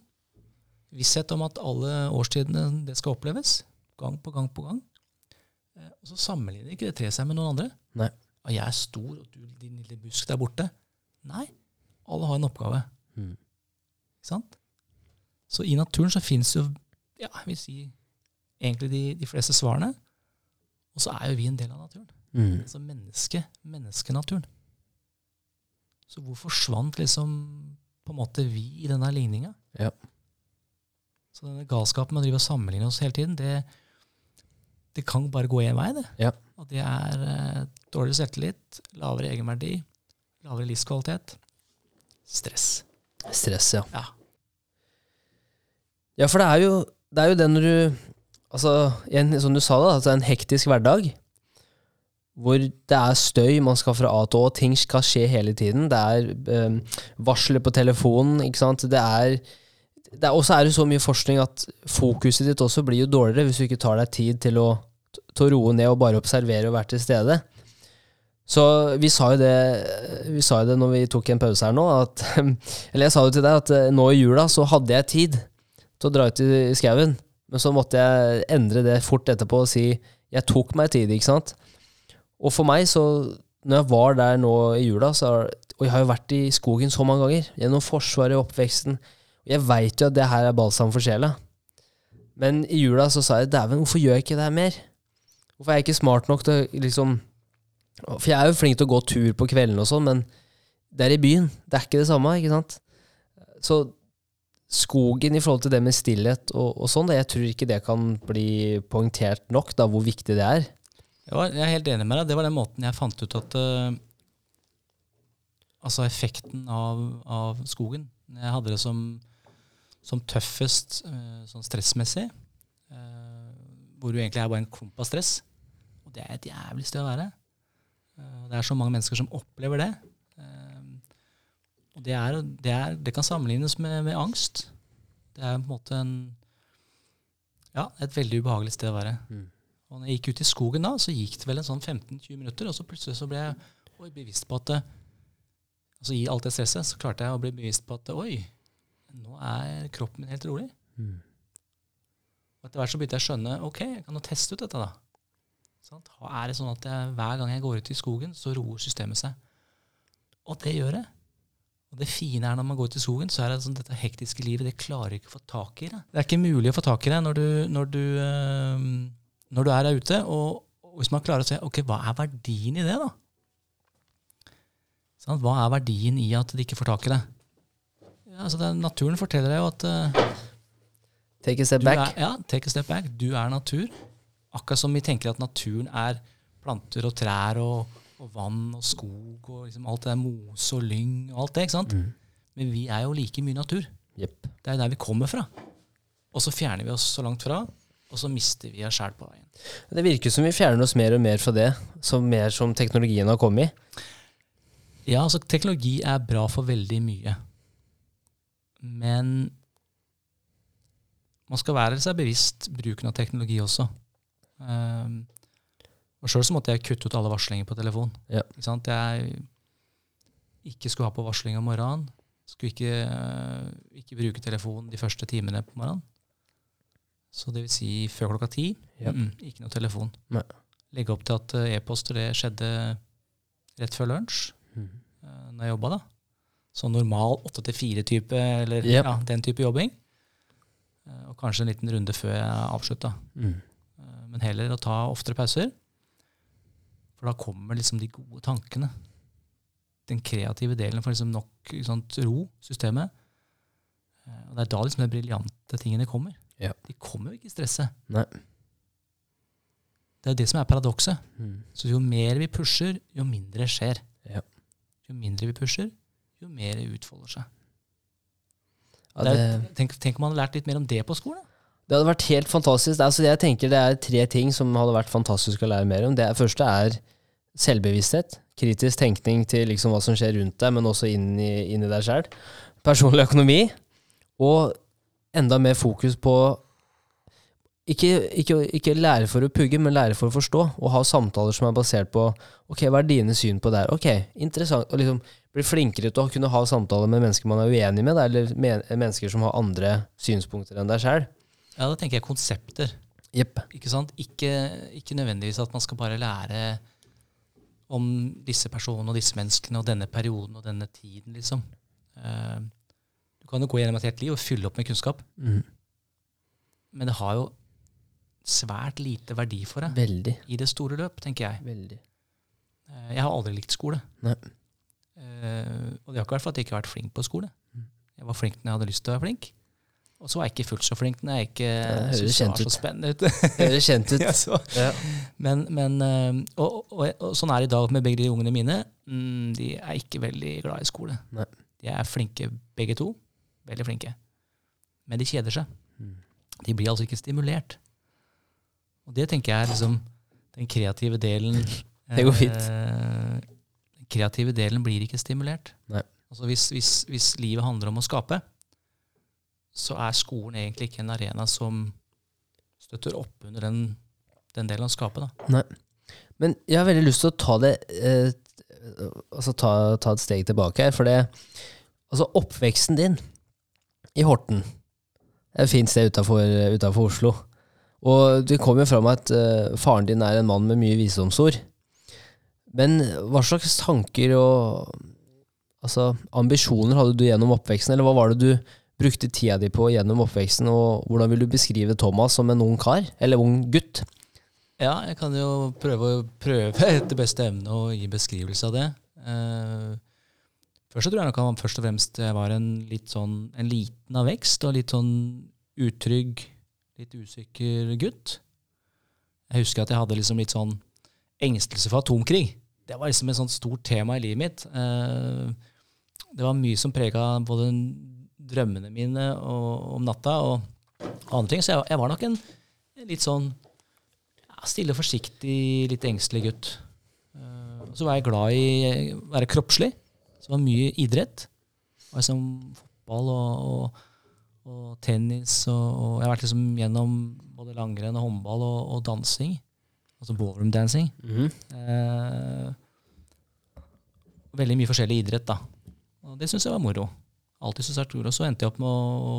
Visshet om at alle årstidene det skal oppleves. Gang på gang på gang. Eh, Og så sammenligner ikke det treet seg med noen andre. Nei. Og jeg er stor, og du din lille busk der borte. Nei. Alle har en oppgave. Mm. Ikke sant? Så i naturen så fins jo ja, jeg vil si egentlig de, de fleste svarene. Og så er jo vi en del av naturen. Mm. Altså menneske, menneskenaturen. Så hvor forsvant liksom på en måte vi i denne ligninga? Ja. Så denne galskapen med å drive og sammenligne oss hele tiden, det, det kan bare gå én vei, det. Ja. Og det er eh, dårlig selvtillit, lavere egenverdi, lavere livskvalitet, stress. Stress, ja. Ja. Ja, for det er jo det, er jo det når du Altså, en, som du sa, da, altså en hektisk hverdag. Hvor det er støy, man skal fra A til Å, ting skal skje hele tiden. Det er eh, varsler på telefonen, ikke sant. Det er, er også er det så mye forskning at fokuset ditt også blir jo dårligere hvis du ikke tar deg tid til å, til å roe ned og bare observere og være til stede. Så vi sa jo det Vi sa jo det når vi tok en pause her nå, at Eller jeg sa jo til deg at eh, nå i jula så hadde jeg tid til å dra ut i skauen, men så måtte jeg endre det fort etterpå og si jeg tok meg tid, ikke sant. Og for meg, så når jeg var der nå i jula, så og jeg har jo vært i skogen så mange ganger, gjennom Forsvaret og oppveksten, og jeg veit jo at det her er balsam for sjela. Men i jula så sa jeg dæven, hvorfor gjør jeg ikke det her mer? Hvorfor er jeg ikke smart nok til å liksom For jeg er jo flink til å gå tur på kvelden og sånn, men det er i byen. Det er ikke det samme, ikke sant? Så skogen i forhold til det med stillhet og, og sånn, jeg tror ikke det kan bli poengtert nok, da, hvor viktig det er. Var, jeg er helt enig med deg. Det var den måten jeg fant ut at uh, Altså effekten av, av skogen. Jeg hadde det som, som tøffest uh, sånn stressmessig, Uh, hvor du egentlig er bare en klump av stress. Og det er et jævlig sted å være. Det er så mange mennesker som opplever det. Og det, er, det, er, det kan sammenlignes med, med angst. Det er på en måte en Ja, et veldig ubehagelig sted å være. Mm. Og når jeg gikk ut i skogen da, så gikk det vel en sånn 15-20 minutter, og så plutselig så ble jeg bevisst på at altså I alt det stresset så klarte jeg å bli bevisst på at oi, nå er kroppen min helt rolig. Mm. Og etter hvert så begynte jeg å skjønne ok, jeg kan jo teste ut dette. da. Sånn? Er det sånn at jeg, hver gang jeg går ut i skogen, så roer systemet seg? Og det gjør det. Og det fine er når man går ut i skogen, så er det sånn dette hektiske livet, det klarer ikke å få tak i det. Det er ikke mulig å få tak i det når du, når du, øh, når du er der ute. Og, og hvis man klarer å se ok, hva er verdien i det, da? Sånn, Hva er verdien i at de ikke får tak i det? Ja, altså det, naturen forteller deg jo at uh, Take a step back. Er, ja, take a step back. Du er natur. Akkurat som vi tenker at naturen er planter og trær og, og vann og skog og liksom alt det der mose og lyng og alt det. ikke sant? Mm. Men vi er jo like mye natur. Yep. Det er der vi kommer fra. Og så fjerner vi oss så langt fra, og så mister vi oss sjæl på veien. Det virker som vi fjerner oss mer og mer fra det, som mer som teknologien har kommet. Ja, altså teknologi er bra for veldig mye. Men man skal være seg bevisst bruken av teknologi også. Um, og Sjøl så måtte jeg kutte ut alle varslinger på telefon. Ja. Ikke? Jeg ikke skulle ha på varsling om morgenen. Skulle ikke, eh, ikke bruke telefonen de første timene på morgenen. Så det vil si før klokka ti. Yep. Mm, ikke noe telefon. Nei. Legge opp til at eh, e-poster det skjedde rett før lunsj Mhm. eh, når jeg jobba. da. Så normal åtte til fire-type, eller Yep. ja, den type jobbing. Eh, Og kanskje en liten runde før jeg avslutta. Mm. Men heller å ta oftere pauser. For da kommer liksom de gode tankene. Den kreative delen får liksom nok sant, ro, systemet. Og det er da liksom de briljante tingene kommer. Ja. De kommer jo ikke i stresset. Nei. Det er det som er paradokset. Mm. Så jo mer vi pusher, jo mindre skjer. Ja. Jo mindre vi pusher, jo mer utfolder seg. Ja, Det det, tenk, tenk om man hadde lært litt mer om det på skolen. det hadde vært helt fantastisk. Altså, jeg tenker det er tre ting som hadde vært fantastisk å lære mer om. Det første er selvbevissthet. Kritisk tenkning til liksom hva som skjer rundt deg, men også inn i, inn i deg sjøl. Personlig økonomi. Og enda mer fokus på ikke, ikke, ikke lære for å pugge, men lære for å forstå. Og ha samtaler som er basert på Ok, hva er dine syn på det her? Ok, interessant. Og liksom bli flinkere til å kunne ha samtaler med mennesker man er uenig med, eller mennesker som har andre synspunkter enn deg sjøl. Ja, da tenker jeg konsepter. Yep. Ikke sant? Ikke, ikke nødvendigvis at man skal bare lære om disse personene og disse menneskene og denne perioden og denne tiden, liksom. Du kan jo gå gjennom et helt liv og fylle opp med kunnskap, Mm. men det har jo svært lite verdi for deg Veldig. i det store løp, tenker jeg. Veldig. Eh, Jeg har aldri likt skole. Nei. Eh, og det har ikke vært for at jeg ikke har vært flink på skole. Mm. Jeg var flink når jeg hadde lyst til å være flink. Og så var jeg ikke fullt så flink når jeg ikke det syntes det var så spennende ut. Høres kjent ut. Ja, så. Ja. Men, men eh, og, og, og sånn er det i dag med begge de ungene mine. Mm, de er ikke veldig glad i skole. Nei. De er flinke begge to. Veldig flinke. Men de kjeder seg. Mm. De blir altså ikke stimulert. Og det tenker jeg er liksom den kreative delen Det går fint. eh, Den kreative delen blir ikke stimulert. Nei. Altså hvis, hvis, hvis livet handler om å skape, så er skolen egentlig ikke en arena som støtter opp under den, den delen av skapet. Da. Men jeg har veldig lyst til å ta det eh, Altså ta, ta et steg tilbake her, for det Altså, oppveksten din i Horten Det er et fint sted utafor Oslo. Og det kommer jo fram at uh, faren din er en mann med mye visdomsord. Men hva slags tanker og altså, ambisjoner hadde du gjennom oppveksten, eller hva var det du brukte tida di på gjennom oppveksten, og hvordan vil du beskrive Thomas som en ung kar, eller ung gutt? Ja, jeg kan jo prøve, prøve etter beste evne å gi beskrivelse av det. Eh, først så tror jeg nok han først og fremst var en litt sånn en liten av vekst, og litt sånn utrygg, litt usikker gutt. Jeg husker at jeg hadde liksom litt sånn engstelse for atomkrig. Det var liksom et sånt stort tema i livet mitt. Eh, det var mye som prega både drømmene mine om natta og andre ting. Så jeg, var nok en, litt sånn stille og forsiktig, litt engstelig gutt. Eh, så var jeg glad i å være kroppslig. Så det var mye idrett. Var liksom fotball og, og, og tennis. Og, og jeg har vært liksom gjennom både langrenn og håndball og, og dansing. Altså ballroom dancing. Eh, veldig mye forskjellig idrett, da. Og det syns jeg var moro. Alltid syntes det var. Så endte jeg opp med å,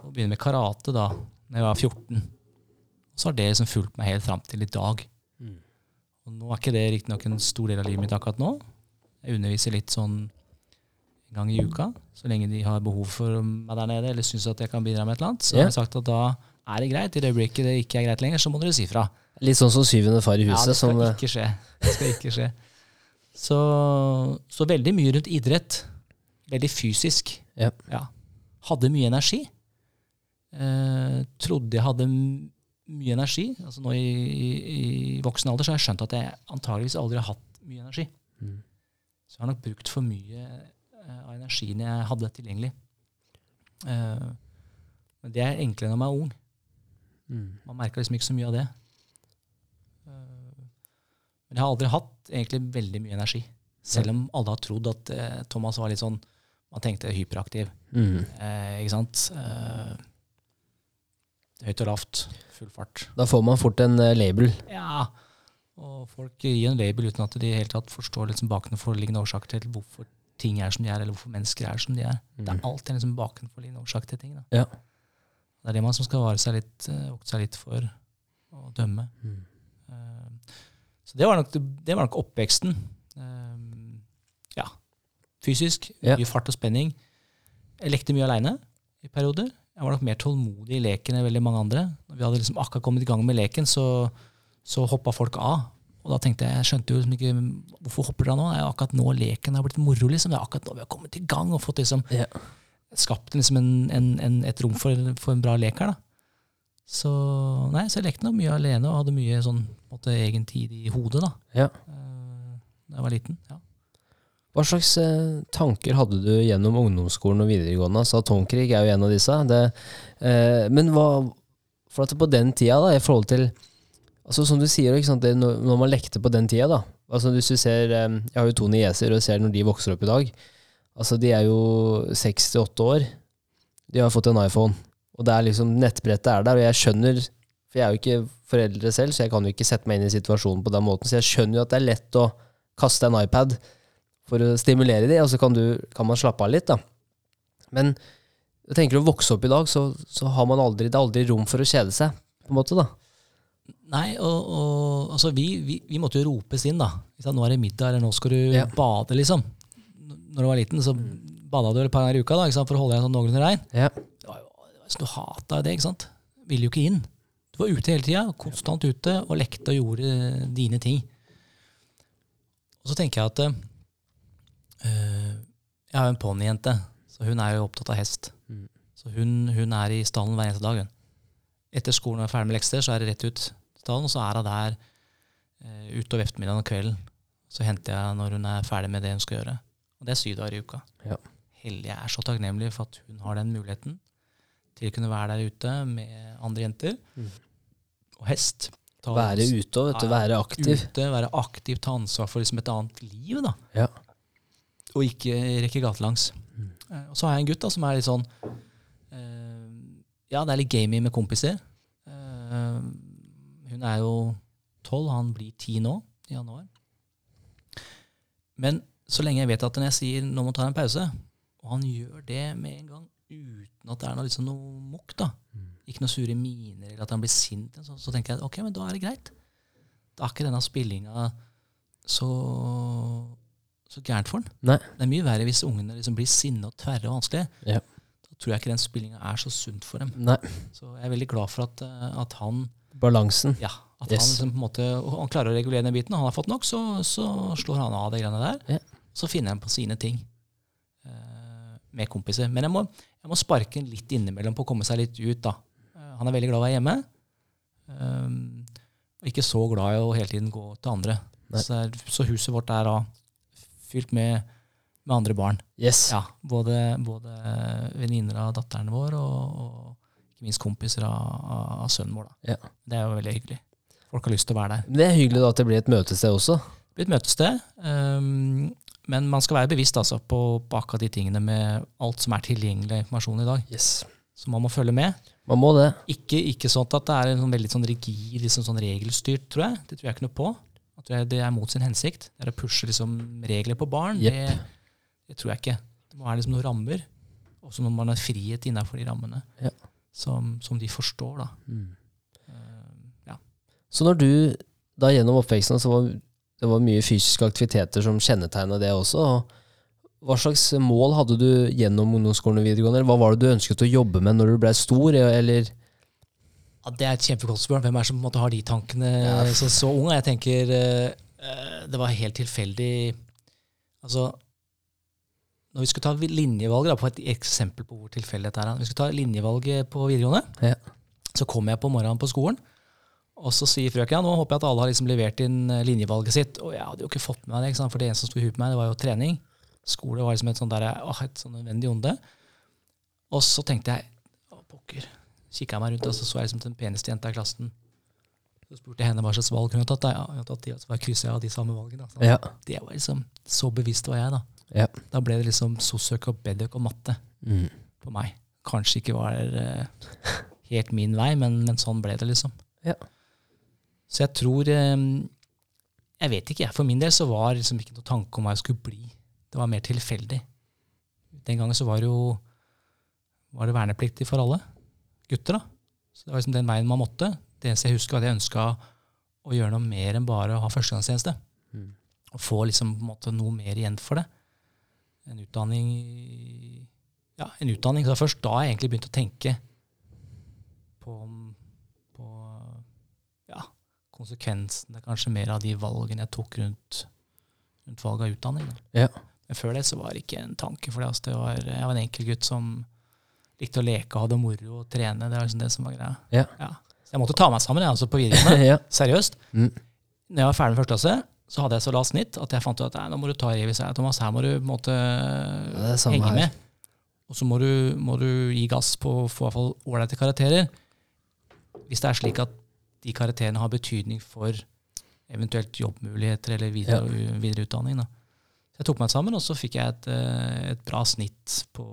å begynne med karate da når jeg var 14. Så har det liksom fulgt meg helt fram til i dag. Mm. Og nå er ikke det riktignok en stor del av livet mitt akkurat nå. Jeg underviser litt sånn en gang i uka, så lenge de har behov for meg der nede, eller syns at jeg kan bidra med et eller annet. Så yeah. har jeg sagt at da er det greit. I det øyeblikket det ikke er greit lenger, så må dere si fra. Litt sånn som syvende far i Ja, huset. det skal som, eh, ikke skje. Det skal ikke skje. Så, så veldig mye rundt idrett. Veldig fysisk. Ja. Hadde mye energi. Eh, trodde jeg hadde mye energi. Altså nå i, i, i voksen alder så har jeg skjønt at jeg antageligvis aldri har hatt mye energi. Mm. Så jeg har nok brukt for mye eh, av energien jeg hadde tilgjengelig. Eh, men det er enklere når man er ung. mm. Man merker liksom ikke så mye av det. Eh, Men jeg har aldri hatt egentlig veldig mye energi. Selv om alle har trodd at Thomas var litt sånn Man tenkte hyperaktiv. Mm. Eh, ikke sant? Eh, høyt og lavt. Full fart. Da får man fort en label. Ja, og folk gir en label uten at de helt tatt forstår liksom bakenforliggende årsaker til hvorfor ting er som de er, eller hvorfor mennesker er som de er. Det er alltid en liksom bakenforliggende årsak til ting. Ja. Det er det man som skal vare seg litt, eh, vokte seg litt for å dømme. Mm. Eh, Så det var nok, det var nok oppveksten. Eh, Ja. Fysisk. Ja. Mye fart og spenning. Jeg lekte mye aleine i perioder. Jeg var nok mer tålmodig i leken enn veldig mange andre. Når vi hadde liksom akkurat kommet i gang med leken, så, så hoppa folk av. Og da tenkte jeg, jeg skjønte jo liksom ikke hvorfor hopper dere av nå? Det er jo akkurat nå leken har blitt moro. liksom. Det er akkurat nå vi har kommet i gang og fått liksom Ja. skapt liksom en, en, en, et rom for, for en bra lek her. da. Så nei, så jeg lekte nok mye alene og hadde mye sånn på måte, egen tid i hodet da Ja. eh, da jeg var liten. ja. Hva slags eh, tanker hadde du gjennom ungdomsskolen og videregående? Så atomkrig er jo en av disse. Det, eh, men hva For at på den tida, da, i forhold til altså Som du sier, det, når, man lekte på den tida, da altså Hvis du ser Jeg har jo to nieser, og ser når de vokser opp i dag Altså De er jo seks til åtte år. De har fått en iPhone. Og det er liksom nettbrettet er der, og jeg skjønner For jeg er jo ikke foreldre selv, så jeg kan jo ikke sette meg inn i situasjonen på den måten. Så jeg skjønner jo at det er lett å kaste en iPad for å stimulere de, og så kan, du, kan man slappe av litt, da. Men jeg tenker å vokse opp i dag, så, så har man aldri, det er aldri rom for å kjede seg, på en måte, da. Nei, og, og altså, vi, vi, vi måtte jo ropes inn, da. Nå er det middag, eller nå skal du Ja. bade, liksom. Når du var liten, så bada du et par ganger i uka da, ikke sant? for å holde deg sånn noenlunde rein. Ja. Så du hata det, ikke sant? Ville jo ikke inn. Du var ute hele tida, konstant ute, og lekte og gjorde dine ting. Og så tenker jeg at øh, Jeg har jo en ponnijente, så hun er jo opptatt av hest. Mm. Så hun, hun er i stallen hver eneste dag. Hun. Etter skolen og er ferdig med lekser, så er det rett ut stallen, og så er hun der eh, utover ettermiddagen og kvelden. Så henter jeg når hun er ferdig med det hun skal gjøre. Og det er syv dager i uka. Ja. Heldig. Er så takknemlig for at hun har den muligheten til å kunne være der ute med andre jenter. Mm. Og hest. Ta Være ute og være aktiv. Ute, være aktiv, ta ansvar for liksom et annet liv. da. Ja. Og ikke rekke gatelangs. Mm. Eh, Og så har jeg en gutt da, som er litt sånn eh, Ja, det er litt gamey med kompiser. Eh, hun er jo tolv, han blir ti nå, i januar. Men så lenge jeg vet at når jeg sier 'nå må ta en pause', og han gjør det med en gang uten at det er noe, liksom noe mokk, da, ikke noe sure miner eller at han blir sint, så, så tenker jeg ok, men da er det greit. Da er ikke denne spillinga så, så gærent for han. Nei. Det er mye verre hvis ungene liksom blir sinne og tverre og vanskelige. Ja. Da tror jeg ikke den spillinga er så sunt for dem. Nei. Så jeg er veldig glad for at, eh, at han Balansen. ja, at Yes. han, liksom måte, han klarer å regulere den biten. Han har fått nok, så, så slår han av de greiene der. Ja. Så finner han på sine ting uh, med kompiser. Men jeg må, jeg må sparke ham litt innimellom på å komme seg litt ut. da. Uh, han er veldig glad i å være hjemme. Um, og ikke så glad i å hele tiden gå til andre. Så, så huset vårt er da fylt med, med andre barn. Yes. Ja, Både, både venninner av datteren vår og, og ikke minst kompiser av, av, sønnen vår. Da. Ja. Det er jo veldig hyggelig. Folk har lyst til å være der. Men Det er hyggelig da at det blir et møtested også. Det blir et møtested. Um, men man skal være bevisst altså, på, på akkurat de tingene med alt som er tilgjengelig informasjon i dag. Yes. Så man må følge med. Man må det. Ikke, ikke sånn at det er en sånn veldig sånn rigid, liksom sånn regelstyrt, tror jeg. Det tror jeg ikke noe på. At det er mot sin hensikt. Det er å pushe liksom regler på barn. Yep. Det, det tror jeg ikke. Det må være liksom noen rammer, og så må man ha frihet innenfor de rammene Ja. Som, som de forstår. Mm. Um, ja. Så når du da gjennom oppveksten så var det var mye fysiske aktiviteter som kjennetegna det også. Hva slags mål hadde du gjennom ungdomsskolen og videregående? Hva var det du ønsket å jobbe med når du ble stor? Eller Ja, det er et kjempegodt spørsmål. Hvem er det som måte har de tankene Ja. så, så ung? Jeg tenker eh, eh, det var helt tilfeldig Altså, når vi skulle ta linjevalget, da, på et eksempel på hvor tilfeldig dette er Når vi skulle ta linjevalget på videregående, Ja. så kom jeg på morgenen på skolen, og så sier frøken ja, nå håper jeg at alle har liksom levert inn eh, linjevalget sitt. Og jeg hadde jo ikke fått med meg det, for det eneste som sto i huet på meg, det var jo trening. Skole var liksom et et sånn nødvendig onde. Og så tenkte jeg å, pokker. Kikka jeg meg rundt, og så så jeg liksom den peneste jenta i klassen. Så spurte jeg henne hva slags valg hun hadde tatt. Da. Ja, hun hadde tatt de, og så bare krysset jeg av de samme valgene. Ja. Det var liksom, Så bevisst var jeg, da. Ja. Da ble det liksom sosiøk og bedøk og matte Mm. på meg. Kanskje ikke var uh, helt min vei, men, men sånn ble det, liksom. Ja. Så jeg tror um, Jeg vet ikke, jeg. For min del så var liksom ikke noe tanke om hva jeg skulle bli. Det var mer tilfeldig. Den gangen så var det jo var det vernepliktig for alle gutter. da. Så det var liksom den veien man måtte. Det eneste jeg husker, var at jeg ønska å gjøre noe mer enn bare å ha førstegangstjeneste. Mm. Og få liksom på en måte noe mer igjen for det. En utdanning Ja, en utdanning. Så det var først da jeg egentlig begynte å tenke på, på ja, konsekvensene kanskje mer av de valgene jeg tok rundt, rundt valg av utdanning. Da. Ja. Men før det så var det ikke en tanke for det. Altså, det var, jeg var en enkel gutt som likte å leke og ha moro og trene. Det var liksom det som var greia. Ja. Så jeg måtte ta meg sammen jeg, altså på videregående. ja. Seriøst. Mm. Når jeg var ferdig med første klasse, så hadde jeg så lavt snitt at jeg fant ut at nei, nå må du ta i hvis jeg Thomas. Her må du det er henge her. med. Og så må du, må du gi gass på å få ålreite karakterer. Hvis det er slik at de karakterene har betydning for eventuelt jobbmuligheter eller videre, videreutdanning. Da. Så jeg tok meg sammen, og så fikk jeg et, eh, et bra snitt på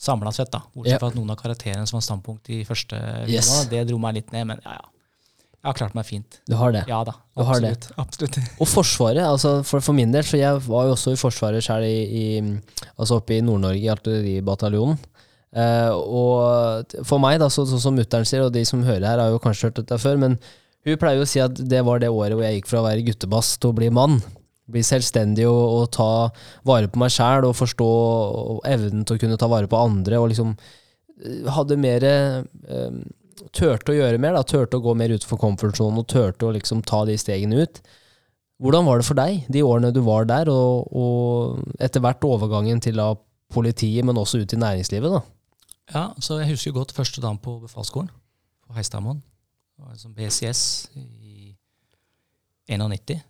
samla sett. da. Bortsett Ja. fra at noen av karakterene som var standpunkt i første Yes. videregående, det dro meg litt ned. Men ja, ja. Jeg har klart meg fint. Du har det. Ja da. Absolutt. absolutt. Og Forsvaret, altså for, for min del, for jeg var jo også i Forsvaret i, altså oppe i Nord-Norge, i artilleribataljonen. Eh, og for meg, da, så- sånn som mutter'n sier, og de som hører her, har jo kanskje hørt dette før, men hun pleier jo å si at det var det året hvor jeg gikk fra å være guttebass til å bli mann. Bli selvstendig og, og ta vare på meg sjæl og forstå og evnen til å kunne ta vare på andre. Og liksom eh, hadde mer eh, Turte å gjøre mer, da, turte å gå mer utenfor komfortsonen og turte å liksom ta de stegene ut. Hvordan var det for deg de årene du var der, og, og etter hvert overgangen til da politiet, men også ut i næringslivet? da? Ja, så jeg husker godt første dagen på befalsskolen på Heistadmoen. Som BCS i 91.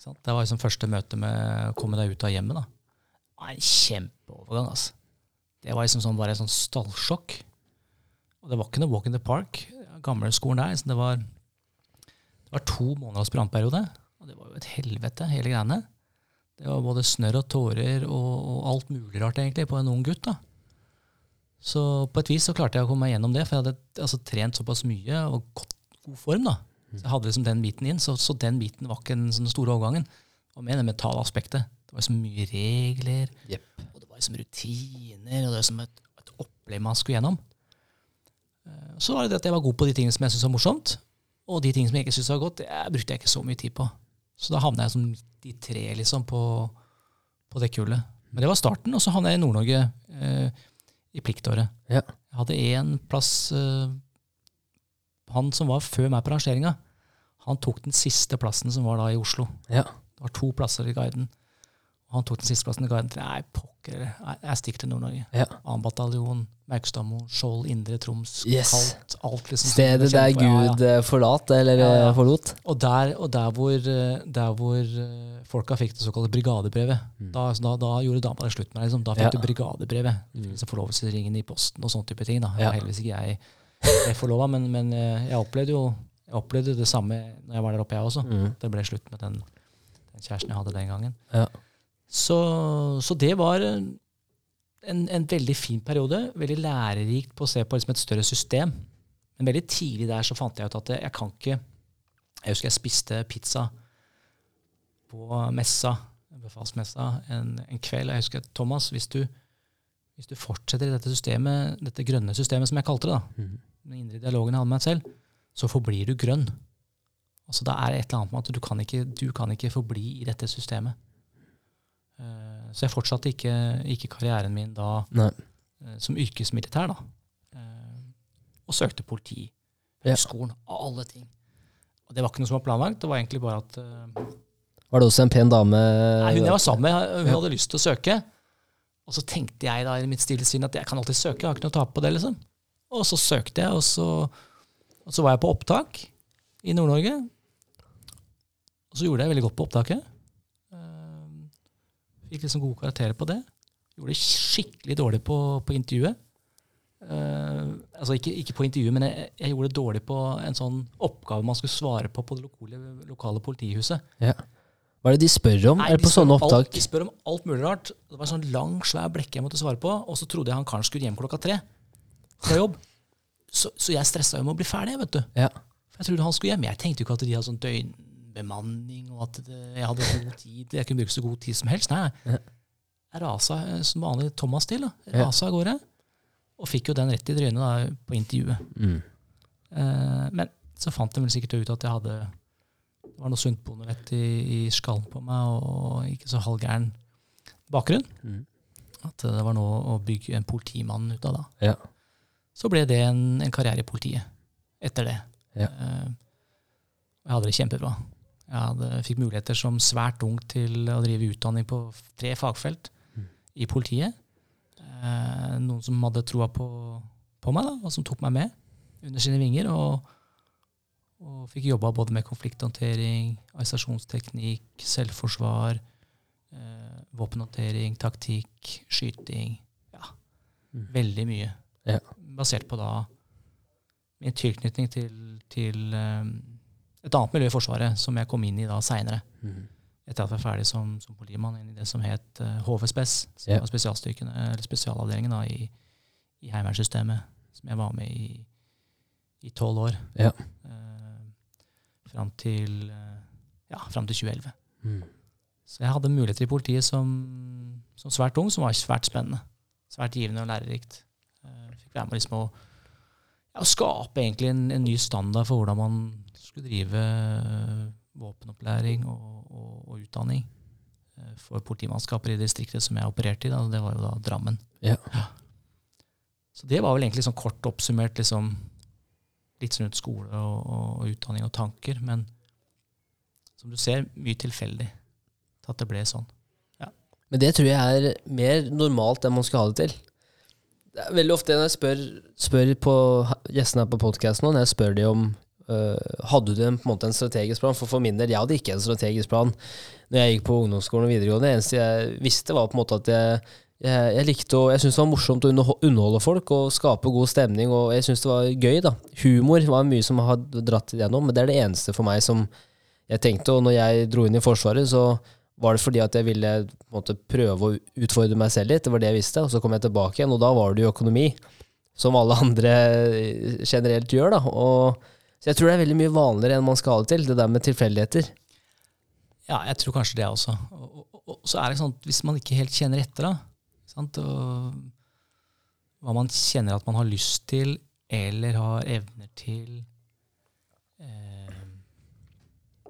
Det var liksom første møte med å komme deg ut av hjemmet. da. Det var en kjempeovergang. altså. Det var liksom sånn, bare et sånn stallsjokk. Og det var ikke noe walk in the park. Gamle skolen der. Så det var, det var to måneders brannperiode. Og det var jo et helvete, hele greiene. Det var både snørr og tårer og, og alt mulig rart egentlig på en ung gutt. da. Så på et vis så klarte jeg å komme meg gjennom det, for jeg hadde altså, trent såpass mye og gått god form. da. Så jeg hadde liksom den biten inn, så, så den biten var ikke den sånn store overgangen. Og med det mentale aspektet. Det var så mye regler, yep. og det var liksom rutiner, og det var som et, et opplegg man skulle gjennom. Eh, Så var det det at jeg var god på de tingene som jeg syntes var morsomt, og de tingene som jeg ikke syntes var godt, det brukte jeg ikke så mye tid på. Så da havna jeg sånn midt i treet liksom, på, på det kullet. Men det var starten, og så havna jeg i Nord-Norge eh, i pliktåret. Ja. Jeg hadde én plass eh, Han som var før meg på rangeringa, han tok den siste plassen som var da i Oslo. Ja. Det var to plasser i guiden. Han tok den siste plassen i guiden. Nei, pokker. Jeg stikker til Nord-Norge. Ja. 2. bataljon, Merkestadmo, Skjold, Indre Troms, Yes. kaldt. Alt liksom. Stedet der Ja, ja. Gud eh, forlat, eller Ja, ja. eh, forlot. Og der, og der hvor, eh, der hvor folka fikk det såkalte brigadebrevet, da, altså da, da gjorde dama det slutt med deg. Liksom. Da fikk Ja. du brigadebrevet. Mm. Liksom Forlovelsesringen i posten og sånne type ting. Da. Ja. Ja. Heldigvis ikke jeg, jeg forlova, men, men jeg opplevde jo jeg opplevde det samme når jeg var der oppe, jeg også. Mm. Det ble slutt med den, den kjæresten jeg hadde den gangen. Ja. Så, så det var en, en veldig fin periode. Veldig lærerikt på å se på liksom et større system. Men veldig tidlig der så fant jeg ut at jeg kan ikke Jeg husker jeg spiste pizza på messa, befalsmessa, en, en kveld. Jeg husker Thomas, hvis du, hvis du fortsetter i dette systemet, dette grønne systemet som jeg kalte det, da, Mhm. den indre dialogen jeg hadde med meg selv, så forblir du grønn. Altså Det er et eller annet med at du kan ikke, du kan ikke forbli i dette systemet. Eh, så jeg fortsatte ikke, ikke karrieren min da Nei. eh, som yrkesmilitær, da. Eh, og søkte politi. Ja. Høgskolen, av alle ting. Og det var ikke noe som var planlagt. Det var egentlig bare at Var det også en pen dame? Nei, hun jeg var sammen med, hun Ja. hadde lyst til å søke. Og så tenkte jeg da i mitt stille sinn at jeg kan alltid søke, jeg har ikke noe å tape på det. liksom. Og så søkte jeg, og så, og så var jeg på opptak i Nord-Norge. Og så gjorde jeg veldig godt på opptaket. Fikk liksom gode karakterer på det. Gjorde det skikkelig dårlig på, på intervjuet. Uh, altså ikke, ikke på intervjuet, men jeg, jeg gjorde det dårlig på en sånn oppgave man skulle svare på på det lokale, lokale politihuset. Ja. Hva er det de spør om? Nei, er på de spør sånne om alt- de spør om alt mulig rart. Det var en sånn lang, svær blekke jeg måtte svare på, og så trodde jeg han karen skulle hjem klokka tre fra jobb. så, så jeg stressa jo med å bli ferdig, vet du. Ja. For jeg trodde han skulle hjem. Jeg tenkte jo ikke at de hadde sånn døgnbemanning, og at det, jeg hadde god tid. Jeg kunne bruke så god tid som helst. Nei. Jeg rasa eh, som vanlig Thomas til. da. Jeg Ja. Rasa av gårde. Og fikk jo den rett i trynet da, på intervjuet. Mm. Eh, men så fant de vel sikkert ut at jeg hadde Det var noe sunt bondevett i, i skallen på meg, og ikke så halvgæren bakgrunn. Mm. At det var noe å bygge en politimann ut av da. Ja. Så ble det en, en karriere i politiet etter det. Ja. Eh, jeg hadde det kjempebra. Jeg hadde, fikk muligheter som svært ung til å drive utdanning på tre fagfelt Mm. i politiet. Eh, noen som hadde troa på, på meg, da, og som tok meg med under sine vinger. Og, og fikk jobba både med konflikthåndtering, arrestasjonsteknikk, selvforsvar, eh, våpenhåndtering, taktikk, skyting. Ja, Mm. veldig mye. Ja. Basert på da min tilknytning til, til eh, et annet miljø i Forsvaret, som jeg kom inn i da seinere. Mm. Etter at jeg var ferdig som, som politimann, inn i det som het uh, HVSPES, som Ja. var eller spesialavdelingen da, i, i Heimevernssystemet, som jeg var med i i tolv år. Ja. Uh, fram til, uh, ja, fram til 2011. Mm. Så jeg hadde muligheter i politiet som, som svært ung, som var svært spennende. Svært givende og lærerikt. Uh, fikk være med liksom å, ja, skape egentlig en, en ny standard for hvordan man skulle drive eh, våpenopplæring og, og, og utdanning eh, for politimannskaper i distriktet som jeg opererte i. Da. Det var jo da Drammen. Ja. Så det var vel egentlig sånn kort oppsummert liksom, litt sånn rundt skole og, og, og utdanning og tanker. Men som du ser, mye tilfeldig til at det ble sånn. Men det tror jeg er mer normalt enn man skal ha det til. Det er veldig ofte når jeg spør, spør på gjestene her på podkasten, når jeg spør de om Hadde du en, på en måte en strategisk plan? For for min del, jeg hadde ikke en strategisk plan når jeg gikk på ungdomsskolen og videregående. Det eneste jeg visste, var på en måte at jeg, jeg, jeg likte å Jeg syntes det var morsomt å underho- underholde folk og skape god stemning, og jeg syntes det var gøy, da. Humor var mye som har dratt igjennom, men det er det eneste for meg som jeg tenkte. Og når jeg dro inn i Forsvaret, så var det fordi at jeg ville på en måte, prøve å utfordre meg selv litt. Det var det jeg visste. Og så kom jeg tilbake igjen, og da var det jo økonomi. Som alle andre eh, generelt gjør. da. Og, så jeg tror det er veldig mye vanligere enn man skal ha det til. Det der med tilfeldigheter. Ja, jeg tror kanskje det også. Og, og, og, så er det sånn at hvis man ikke helt kjenner etter, da, sant? Og, hva man kjenner at man har lyst til, eller har evner til, eh,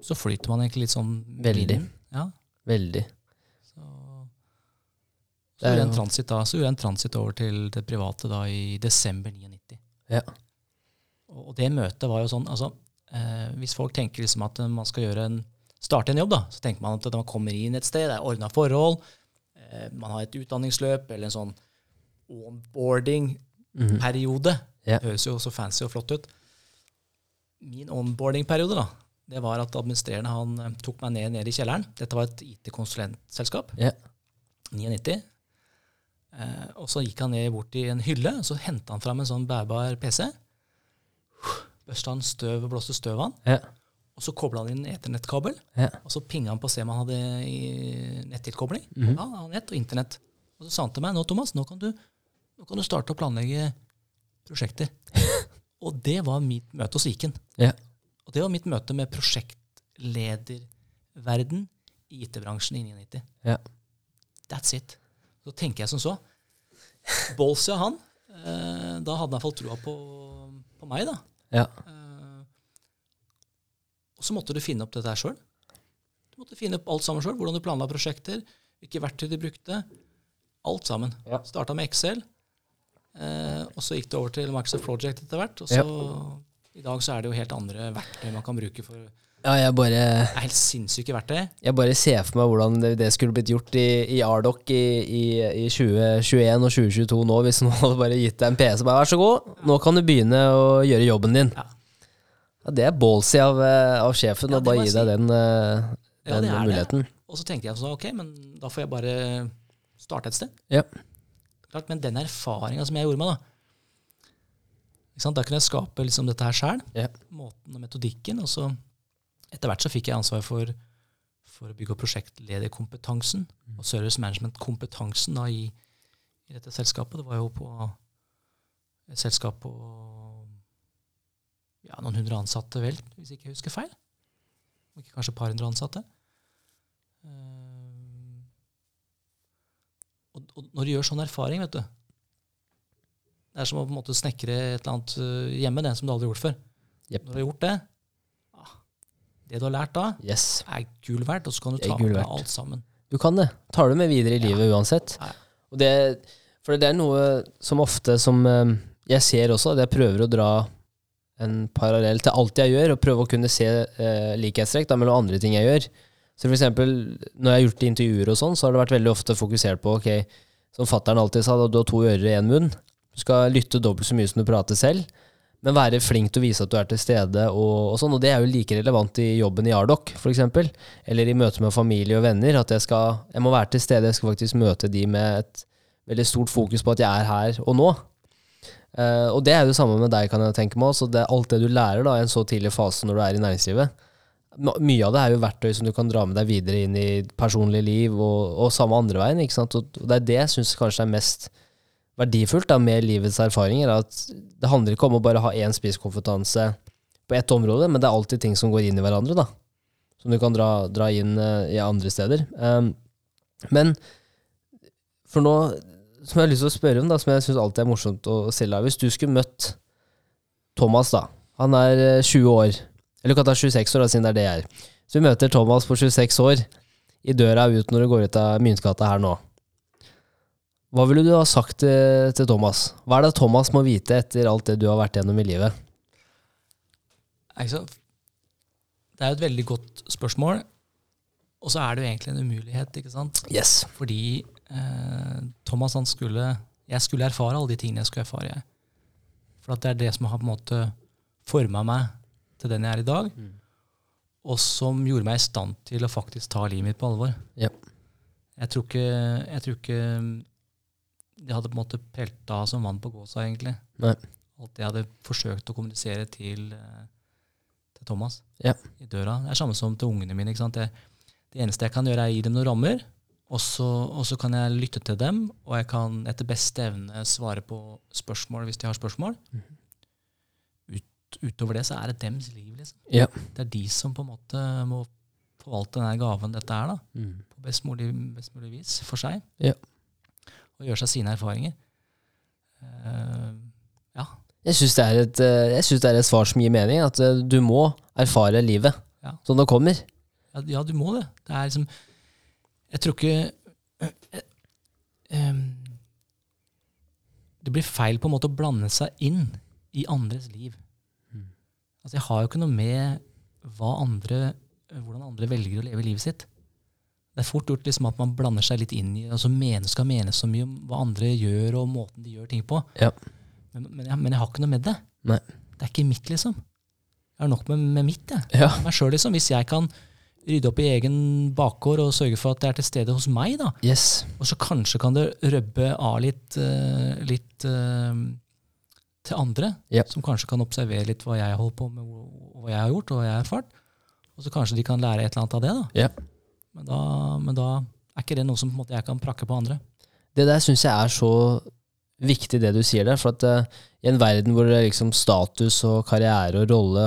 så flyter man egentlig litt sånn Veldig. Ja, Veldig. så, så gjorde jeg en transit da, så gjorde jeg en transit over til det private da i desember 99. Ja. Og, det møtet var jo sånn, altså, eh, hvis folk tenker liksom at man skal en, starte en jobb, da, så tenker man at man kommer inn et sted, det er ordna forhold, eh, man har et utdanningsløp eller en sånn onboarding-periode. Mm. Ja. Det høres jo så fancy og flott ut. Min onboarding-periode da, det var at administrerende han eh, tok meg ned, ned i kjelleren. Dette var et IT-konsulentselskap. Yeah. 99. Eh, og så gikk han ned bort i en hylle, og så henta han fram en sånn bærbar PC. Børsta han støv blåste støv av han. Ja. Og så kobla han inn en eternettkabel. Ja. Og så pinga han på å se om han hadde i- nettilkobling. Mhm. Ja, han nett og internett. Og så sa han til meg nå, Thomas, nå kan du, nå kan du starte å planlegge prosjekter. og det var mitt møte hos Viken. Ja. Og det var mitt møte med prosjektlederverden i IT-bransjen i 1990. Ja. That's it. Så tenker jeg som så. Bolsia, han, eh, da hadde han iallfall trua på, på meg, da. Ja. Eh, og så måtte du finne opp dette her sjøl. Du måtte finne opp alt sammen sjøl. Hvordan du planla prosjekter, hvilke verktøy du brukte. Alt sammen. Ja. Starta med Excel, eh, og så gikk det over til Microsoft Project etter hvert. Og så i dag så er det jo helt andre verktøy man kan bruke for ja, jeg bare Det er helt sinnssyke verktøy. Jeg bare ser for meg hvordan det, det skulle blitt gjort i, i Ardoc i, i, i 2021 og 2022 nå, hvis noen hadde bare gitt deg en PC. Bare, Vær så god, nå kan du begynne å gjøre jobben din. Ja. Ja, det er ballsy av, eh, av sjefen Ja, å bare gi deg den, den, Ja, den det det. muligheten. Og så tenkte jeg sånn, ok, men da får jeg bare starte et sted. Ja. Klart, men den erfaringa som jeg gjorde meg, da? Da kunne jeg skape liksom dette her sjøl. Ja. Måten og metodikken. Og så etter hvert så fikk jeg ansvar for, for å bygge opp prosjektlederkompetansen og service management-kompetansen da i, i dette selskapet. Det var jo på et selskap på ja, noen hundre ansatte, vel, hvis jeg ikke husker feil. Ikke kanskje et par hundre ansatte. Eh, og, og når du gjør sånn erfaring, vet du Det er som å på en måte snekre et eller annet eh, hjemme, det som du aldri har gjort før. Yep. Når du har gjort det, det du har lært da, Yes. er gull verdt, og så kan du ta med deg alt sammen. Du kan det. Tar det med videre i livet uansett. Ja. Og det, for det er noe som ofte som eh, jeg ser også, at jeg prøver å dra en parallell til alt jeg gjør, og prøve å kunne se eh, likhetstrekk mellom andre ting jeg gjør. Så for eksempel, når jeg har gjort intervjuer og sånn, så har det vært veldig ofte fokusert på, ok, som fatteren alltid sa, du har to ører og én munn. Du skal lytte dobbelt så mye som du prater selv, men være flink til å vise at du er til stede og, og sånn, og det er jo like relevant i jobben i Ardoc, eksempel, eller i møte med familie og venner, at jeg skal, jeg må være til stede, jeg skal faktisk møte de med et veldig stort fokus på at jeg er her og nå. Eh, og det er jo det samme med deg, kan jeg tenke meg Så Det, alt det du lærer da, i en så tidlig fase når du er i næringslivet. Mye av det er jo verktøy som du kan dra med deg videre inn i personlig liv, og, og samme andre veien. ikke sant? Og det er det jeg syns kanskje er mest verdifullt da, med livets erfaringer. At det handler ikke om å bare ha én spisskompetanse på ett område, men det er alltid ting som går inn i hverandre, da. Som du kan dra, dra inn uh, i andre steder. Um, men for nå som jeg har lyst til å spørre om, da, som jeg syns alltid er morsomt å stille deg Hvis du skulle møtt Thomas, da. Han er eh, 20 år. Eller kan ta 26 år, da, siden det er det jeg er. Så vi møter Thomas på 26 år i døra ut når du går ut av Myntgata her nå. Hva ville du ha sagt til, til Thomas? Hva er det Thomas må vite etter alt det du har vært gjennom i livet? Det er jo et veldig godt spørsmål, og så er det jo egentlig en umulighet, ikke sant? Yes. Fordi eh, Thomas han skulle Jeg skulle erfare alle de tingene jeg skulle erfare. Jeg. For at det er det som har på en måte forma meg til den jeg er i dag. Mm. Og som gjorde meg i stand til å faktisk ta livet mitt på alvor. Yep. Jeg tror ikke, jeg tror ikke det hadde på en måte pelta som vann på gåsa, egentlig. Nei. Alt de jeg hadde forsøkt å kommunisere til, eh, til Thomas Ja. i døra. Det er samme som til ungene mine. ikke sant? Det, det eneste jeg kan gjøre, er å gi dem noen rammer. Og så, og så kan jeg lytte til dem, og jeg kan etter beste evne svare på spørsmål hvis de har spørsmål. Ut, utover det så er det dems liv. liksom. Ja. Det er de som på en måte må forvalte denne gaven dette er, da, Mm. på best mulig, best mulig vis for seg. Ja. Og gjøre seg sine erfaringer. Uh, ja. Jeg syns det, er et, eh, jeg synes det er et svar som gir mening. At eh, du må erfare livet Ja. som det kommer. Ja, ja, du må det. Det er liksom Jeg tror ikke eh, em, Det blir feil på en måte å blande seg inn i andres liv. Mm. Altså, jeg har jo ikke noe med hva andre, hvordan andre velger å leve livet sitt. Det er fort gjort liksom at man blander seg litt inn i altså mener, skal mene så mye om hva andre gjør, og måten de gjør ting på. Ja. Men, men, jeg, men jeg har ikke noe med det. Nei. Det er ikke mitt, liksom. Jeg har nok med, med mitt. jeg Ja. meg selv, liksom. Hvis jeg kan rydde opp i egen bakgård og sørge for at det er til stede hos meg, da. Yes. Og så kanskje kan det røbbe av litt, uh, litt uh, til andre, Ja. som kanskje kan observere litt hva jeg holder på med, og hva jeg har gjort, og hva jeg har erfart. Og så kanskje de kan lære et eller annet av det. da. Ja. Men, da men da er ikke det noe som jeg kan prakke på andre. Det der syns jeg er så viktig, det du sier der. For at uh, i en verden hvor liksom status og karriere og rolle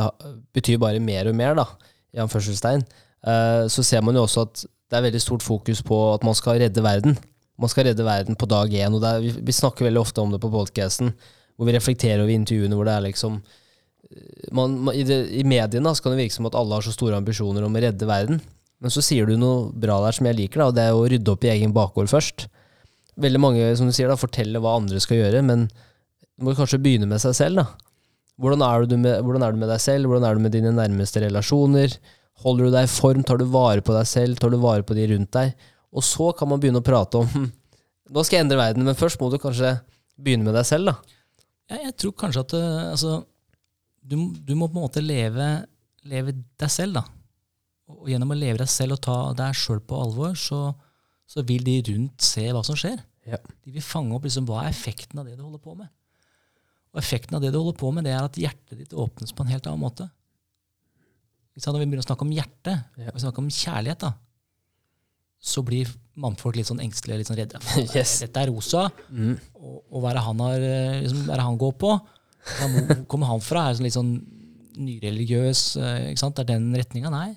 betyr bare mer og mer, da, i anførselstegn, uh, så ser man jo også at det er veldig stort fokus på at man skal redde verden. Man skal redde verden på dag én. Og er, vi, vi snakker veldig ofte om det på podcasten, hvor vi reflekterer over intervjuene hvor det er liksom eh, man, man, i, det, I mediene da, så kan det virke som at alle har så store ambisjoner om å redde verden. Men så sier du noe bra der som jeg liker, da, og det er å rydde opp i egen bakgård først. Veldig mange som du sier da, forteller hva andre skal gjøre, men du må kanskje begynne med seg selv. da. Hvordan er, du med, hvordan er du med deg selv? Hvordan er du med dine nærmeste relasjoner? Holder du deg i form? Tar du vare på deg selv? Tar du vare på de rundt deg? Og så kan man begynne å prate om Nå skal jeg endre verden, men først må du kanskje begynne med deg selv. da. Jeg, jeg tror kanskje at eh, altså, du, du må på en måte leve, leve deg selv, da. Og gjennom å leve deg selv og ta deg sjøl på alvor, så, så vil de rundt se hva som skjer. Ja. De vil fange opp liksom, hva er effekten av det du holder på med. Og effekten av det du holder på med, det er at hjertet ditt åpnes på en helt annen måte. Når vi begynner å snakke om hjerte, Ja. og snakke om kjærlighet, da, så blir mannfolk litt sånn engstelige, litt sånn redde. Yes. Dette er rosa, Mm. og, og hva er det han har eh, liksom, er det han går på? Hvor kommer han fra? Er det sånn litt sånn nyreligiøs, eh, ikke sant? er den retninga. Nei.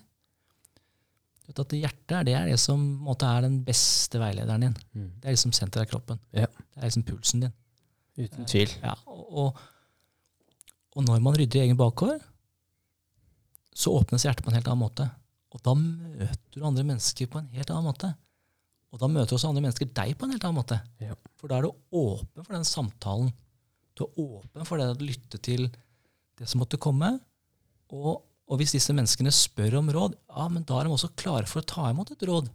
Du vet at Hjertet er det, er det som måte, er den beste veilederen din. Mm. Det er liksom senteret av kroppen. Ja. Det er liksom pulsen din. Uten tvil. Ja, og, og, og når man rydder i egen bakgård, så åpnes hjertet på en helt annen måte. Og da møter du andre mennesker på en helt annen måte. Og da møter også andre mennesker deg på en helt annen måte. Ja. For da er du åpen for den samtalen. Du er åpen for det å lytte til det som måtte komme. Og, og hvis disse menneskene spør om råd, ja, men da er de også klare for å ta imot et råd.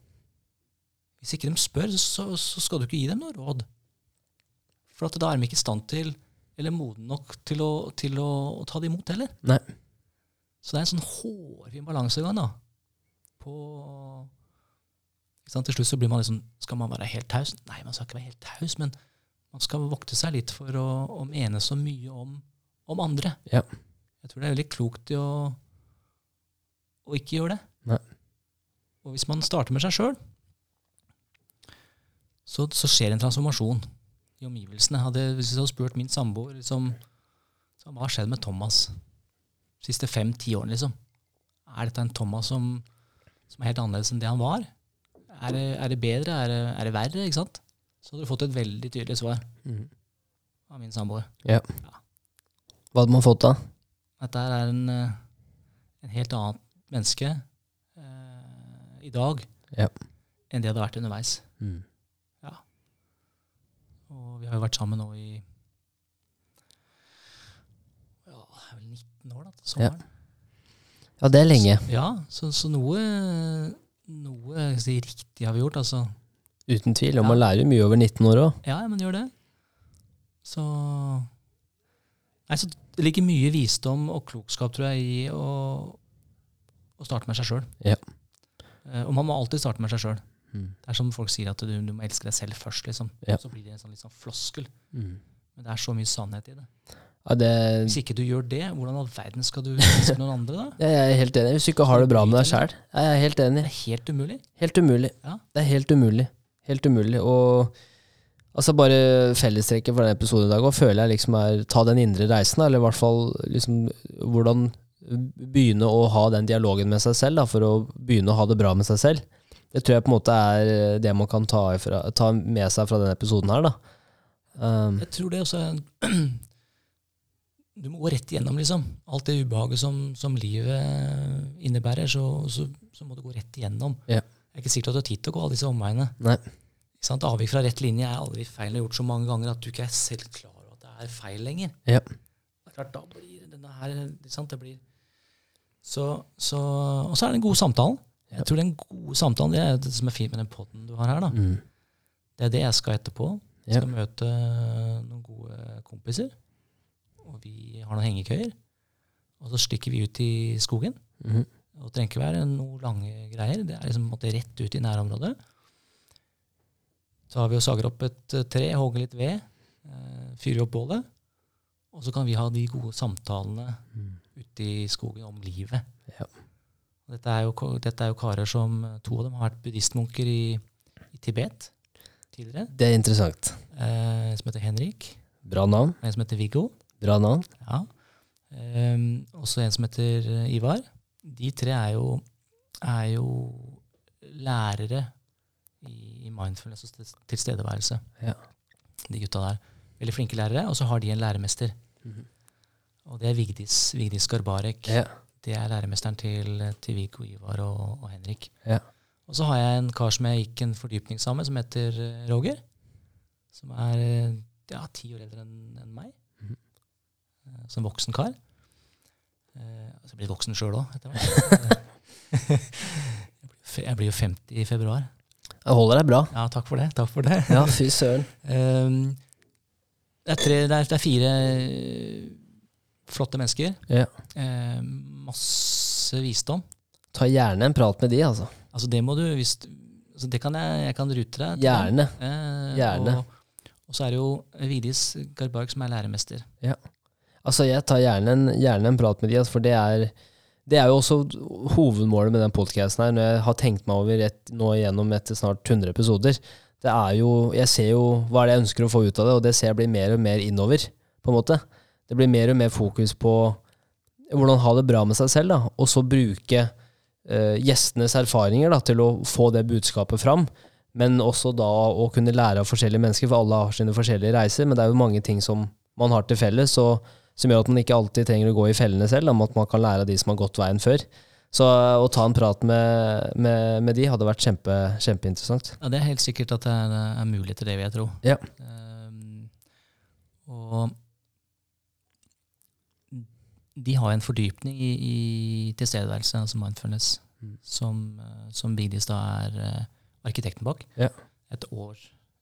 Hvis ikke de spør, så, så skal du ikke gi dem noe råd. For at da er de ikke i stand til, eller moden nok til å, til å, å ta det imot heller. Nei. Så det er en sånn hårfin balansegang da. På ikke sant? Til slutt så blir man liksom Skal man være helt taus? Nei, man skal ikke være helt taus, men man skal vokte seg litt for å, å mene så mye om, om andre. Ja. Jeg tror det er veldig klokt i å, å ikke gjøre det. Nei. Og hvis man starter med seg sjøl, så, så skjer en transformasjon i omgivelsene. Hadde, hvis jeg hadde spurt min samboer liksom, hva har skjedd med Thomas de siste fem-ti årene, liksom? Er dette en Thomas som, som er helt annerledes enn det han var? Er det, er det bedre? Er det, er det verre? ikke sant? Så hadde du fått et veldig tydelig svar mm. av min samboer. Hva hadde man fått da? Dette er en, eh, en helt annet menneske eh, i dag Ja. enn det hadde vært underveis. Mm. Og vi har jo vært sammen nå i ja, det er vel 19 år, da, til sommeren. Ja, det er lenge. Ja, så, så noe, noe si, riktig har vi gjort. altså. Uten tvil. Og Ja. man lærer mye over 19 år òg. Ja, men gjør det. Så Nei, så det ligger mye visdom og klokskap, tror jeg, i å, å starte med seg sjøl. Ja. Og man må alltid starte med seg sjøl. Mm. Det er som folk sier, at du, du må elske deg selv først. liksom. Ja. Så blir det en sånn, sånn floskel. Mm. Men det er så mye sannhet i det. Ja, det, Hvis ikke du gjør det, hvordan all verden skal du elske noen andre? da? jeg er helt enig. Hvis du ikke har det bra med deg sjæl. Jeg er helt enig. Det er helt umulig. Helt umulig. Ja. Det er helt umulig. Helt umulig. Og altså bare fellestrekket for den episoden i dag og føler jeg liksom er ta den indre reisen, eller i hvert fall liksom hvordan begynne å ha den dialogen med seg selv, da, for å begynne å ha det bra med seg selv. Det tror jeg på en måte er det man kan ta, ifra, ta med seg fra denne episoden her. da. Um, Jeg tror det også er Du må gå rett igjennom, liksom. Alt det ubehaget som, som livet innebærer, så, så, så må du gå rett igjennom. Ja. Jeg er ikke sikkert at du har tid til å gå alle disse omveiene. Nei. Sant? Avvik fra rett linje er aldri feil. Du har gjort så mange ganger at du ikke er selv klar over at det er feil lenger. Ja. Det er klart, da blir denne her? Det blir så, så, Og så er det den gode samtalen. Jeg Ja. tror den gode samtalen, det er det som er fint med den poden du har her. da. mm, Det er det jeg skal etterpå. Jeg Ja. skal møte noen gode kompiser. Og vi har noen hengekøyer. Og så stikker vi ut i skogen. Mm. Og det trenger ikke være noe lange greier. Det er liksom på en måte rett ut i nærområdet. Så har vi og sager opp et eh, tre, hogger litt ved, eh, fyrer opp bålet. Og så kan vi ha de gode samtalene Mm. Ute i skogen om livet. Ja. Dette er, jo, dette er jo karer som To av dem har vært buddhistmunker i, i Tibet tidligere. Det er interessant. Eh, en som heter Henrik, Bra navn. en som heter Viggo. Bra navn. Ja. Um, også en som heter eh, Ivar. De tre er jo, er jo lærere i, i mindfulness og sted- tilstedeværelse. Ja. De gutta der. Veldig flinke lærere, og så har de en læremester. Mhm. Og det er Vigdis, Vigdis Garbarek. Ja. Det er læremesteren til, til Viggo, Ivar og, og Henrik. Ja. Og så har jeg en kar som jeg gikk en fordypning sammen med, som heter eh, Roger. Som er eh, ja, ti år eldre enn enn meg. Eh, Som voksen kar. Eh, Så jeg blir voksen sjøl òg, etter hvert. Jeg blir jo 50 i februar. Jeg holder deg bra. Ja, takk for det. takk for det. Ja, fy søren. Um, det, er tre, det, er, det er fire flotte mennesker. Ja. Eh, masse visdom. Ta gjerne en prat med de, altså. Altså det må du hvis, altså Det kan jeg, jeg kan rute deg. Gjerne. Eh, Gjerne. Og, og så er det jo Vidis Garbark som er læremester. Altså, jeg tar gjerne en, gjerne en prat med de, altså, for det er, det er jo også hovedmålet med den podcasten her, når jeg har tenkt meg over et, nå igjennom etter snart 100 episoder. Det er jo, jeg ser jo hva er det jeg ønsker å få ut av det, og det ser jeg blir mer og mer innover, på en måte. Det blir mer og mer fokus på hvordan ha det bra med seg selv, da, og så bruke eh, gjestenes erfaringer da, til å få det budskapet fram. Men også da å kunne lære av forskjellige mennesker, for alle har sine forskjellige reiser. Men det er jo mange ting som man har til felles, og som gjør at man ikke alltid trenger å gå i fellene selv, om at man kan lære av de som har gått veien før. Så å ta en prat med, med, med de hadde vært kjempe, kjempeinteressant. Ja, Det er helt sikkert at det er, er til det, vil jeg tro. Ja. Um, og de har en fordypning i, i tilstedeværelse, altså mindfulness, Mm. som, eh, som Vigdis da er eh, arkitekten bak. Ja. Et, år,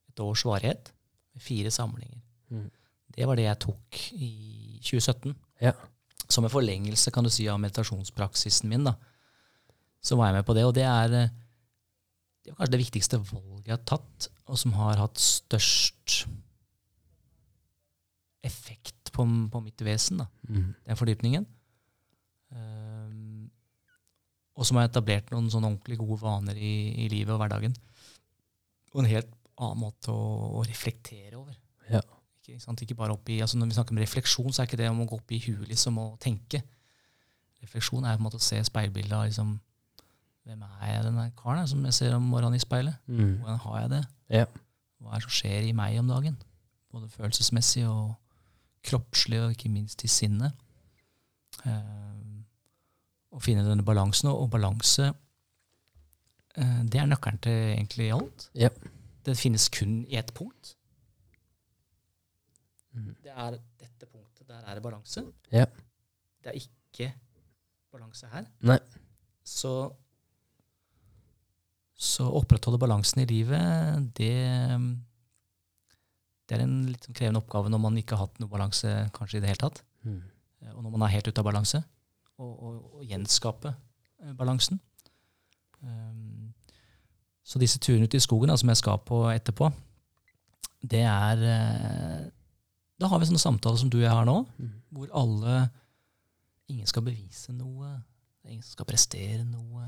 et års varighet fire samlinger. Mm. Det var det jeg tok i 2017. Ja. Som en forlengelse kan du si, av meditasjonspraksisen min. da. Så var jeg med på det, og det er, eh, det er kanskje det viktigste valget jeg har tatt, og som har hatt størst effekt på, på mitt vesen. da Mm. den fordypningen. Um, og som har etablert noen sånne ordentlig gode vaner i, i livet og hverdagen. Og en helt annen måte å, å reflektere over. Ja. Ikke, ikke bare opp i, altså Når vi snakker om refleksjon, så er ikke det om å gå opp i huet liksom, og tenke. Refleksjon er på en måte å se speilbildet av liksom, hvem er jeg denne karen som jeg ser om morgenen i speilet. Mm. Hvordan har jeg det? Ja. Hva er det som skjer i meg om dagen? Både følelsesmessig og kroppslig, og ikke minst i sinnet. Eh, å finne denne balansen, og balanse eh, det er nøkkelen til egentlig alt. Ja. Det finnes kun i ett punkt. Mhm. Det er dette punktet. Der er det balanse. Ja. Det er ikke balanse her. Nei. Så så opprettholde balansen i livet, det, det er en litt sånn krevende oppgave når man ikke har hatt noe balanse kanskje i det hele tatt. Mm. Eh, Og når man er helt ute av balanse. Og, og, og gjenskape eh, balansen. Um, så disse turene ut i skogen da, som jeg skal på etterpå, det er Da har vi sånne samtaler som du og jeg har nå, Mm. hvor alle Ingen skal bevise noe. Ingen skal prestere noe.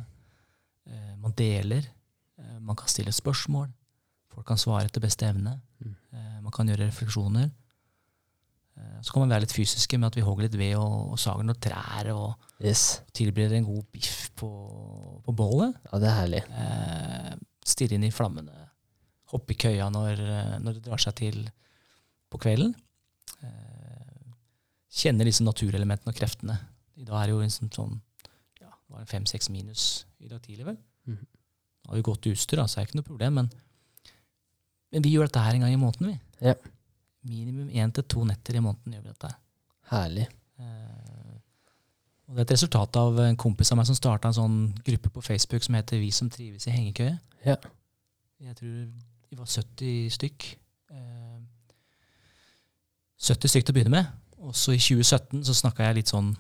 Man deler. Man kan stille spørsmål. Folk kan svare etter beste evne. Mm. Eh, man kan gjøre refleksjoner. Eh, så kan man være litt fysiske med at vi hogger litt ved og, og sager noen trær og Yes. tilbereder en god biff på, på bålet. Ja, det er herlig. Eh, stirre inn i flammene. Hoppe i køya når, eh, når det drar seg til på kvelden. Eh, kjenne disse naturelementene og kreftene. I dag er det jo liksom sånn ja, det var fem-seks minus i dag tidlig, vel. Mm. Nå har vi godt utstyr, så er det ikke noe problem. Men, men vi gjør dette her en gang i måneden, vi. Ja. Minimum én til to netter i måneden gjør vi dette. Herlig. Eh, og det er et resultat av en kompis av meg som starta en sånn gruppe på Facebook som heter Vi som trives i hengekøye. Ja. Jeg tror vi var 70 stykk. Eh, 70 stykk til å begynne med. Og så i 2017 så snakka jeg litt sånn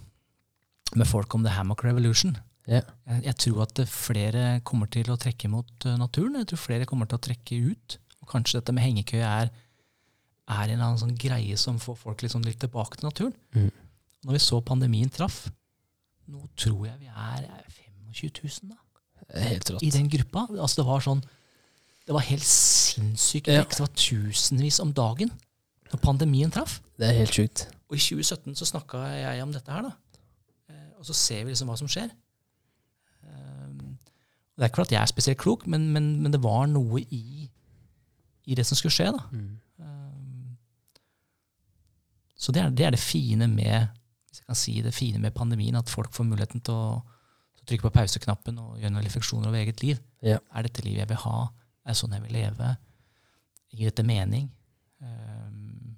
med folk om The Hammock Revolution. Ja. Jeg, jeg tror at flere kommer til å trekke mot eh, naturen. Jeg tror flere kommer til å trekke ut. Og kanskje dette med hengekøye er, er en eller annen sånn greie som får folk sånn litt tilbake til naturen. Mm. Når vi så pandemien traff, nå tror jeg vi er er 25 000 da, Helt rått. i den gruppa. Altså det var sånn Det var helt sinnssykt Ja. Det var tusenvis om dagen når pandemien traff. Det er helt sjukt. Og i 2017 så snakka jeg om dette her, da. Eh, Og så ser vi liksom hva som skjer. Um, Det er ikke at jeg er spesielt klok, men, men, men det var noe i, i det som skulle skje. da. Mm. Um, Så det er, det er det fine med hvis jeg kan si det fine med pandemien, at folk får muligheten til å, til å trykke på pauseknappen og gjøre noen refleksjoner over eget liv. Ja. Er dette livet jeg vil ha? Er det sånn jeg vil leve? Gir dette mening? Um,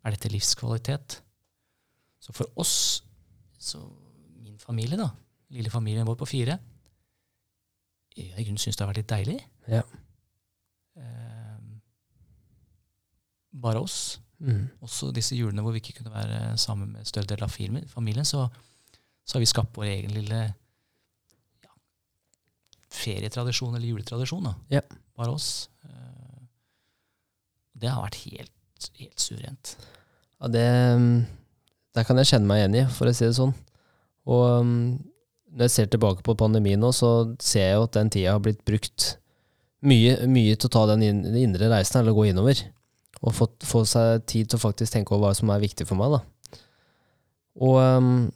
er dette livskvalitet? Så for oss, så min familie, da, lille familien vår på fire, jeg i grunnen syns det har vært litt deilig. Ja. Bare oss. Mm. Også disse julene hvor vi ikke kunne være sammen med større del av familien, så, så har vi skapt vår egen lille ja, ferietradisjon eller juletradisjon. da. Yep. Bare oss. Eh, Det har vært helt, helt suverent. Ja, det mm, Der kan jeg kjenne meg igjen i, for å si det sånn. Og mm, når jeg ser tilbake på pandemien nå, så ser jeg jo at den tida har blitt brukt mye, mye til å ta den indre reisen, eller gå innover. Og få, få seg tid til å faktisk tenke over hva som er viktig for meg, da. Og um,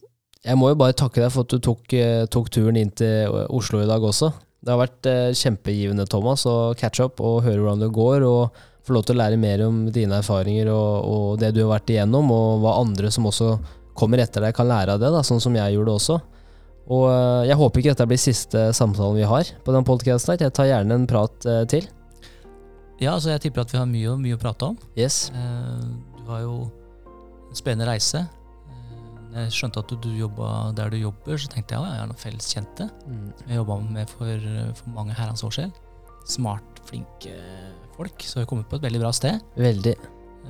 Jeg må jo bare takke deg for at du tok, eh, tok turen inn til Oslo i dag også. Det har vært uh, kjempegivende, Thomas, å catch up og høre hvordan det går. og få lov til å lære mer om dine erfaringer og, og det du har vært igjennom, og hva andre som også kommer etter deg, kan lære av det, da, sånn som jeg gjorde også. Og eh, jeg håper ikke dette blir siste samtalen vi har på den podkasten. Jeg tar gjerne en prat til. Ja, altså jeg tipper at vi har mye, mye å prate om. Yes. Eh, Du har jo en spennende reise. Eh, jeg skjønte at du, du jobba der du jobber, så tenkte jeg at jeg er noen felles kjente. Mm. Jeg jobba med for, for mange herrens år siden. Smart, flinke folk. Så vi har kommet på et veldig bra sted. Veldig.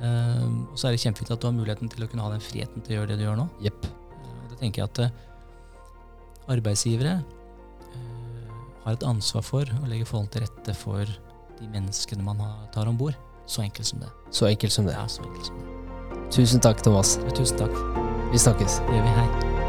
Eh, og så er det kjempefint at du har muligheten til å kunne ha den friheten til å gjøre det du gjør nå. Yep. Og det tenker jeg at arbeidsgivere eh, har et ansvar for å legge forhold til rette for de menneskene man tar om bord. Så enkelt som det. Så enkelt som det. Ja, så enkelt som det. Tusen takk, Thomas. Tusen takk. Vi snakkes. Det gjør vi. Hei.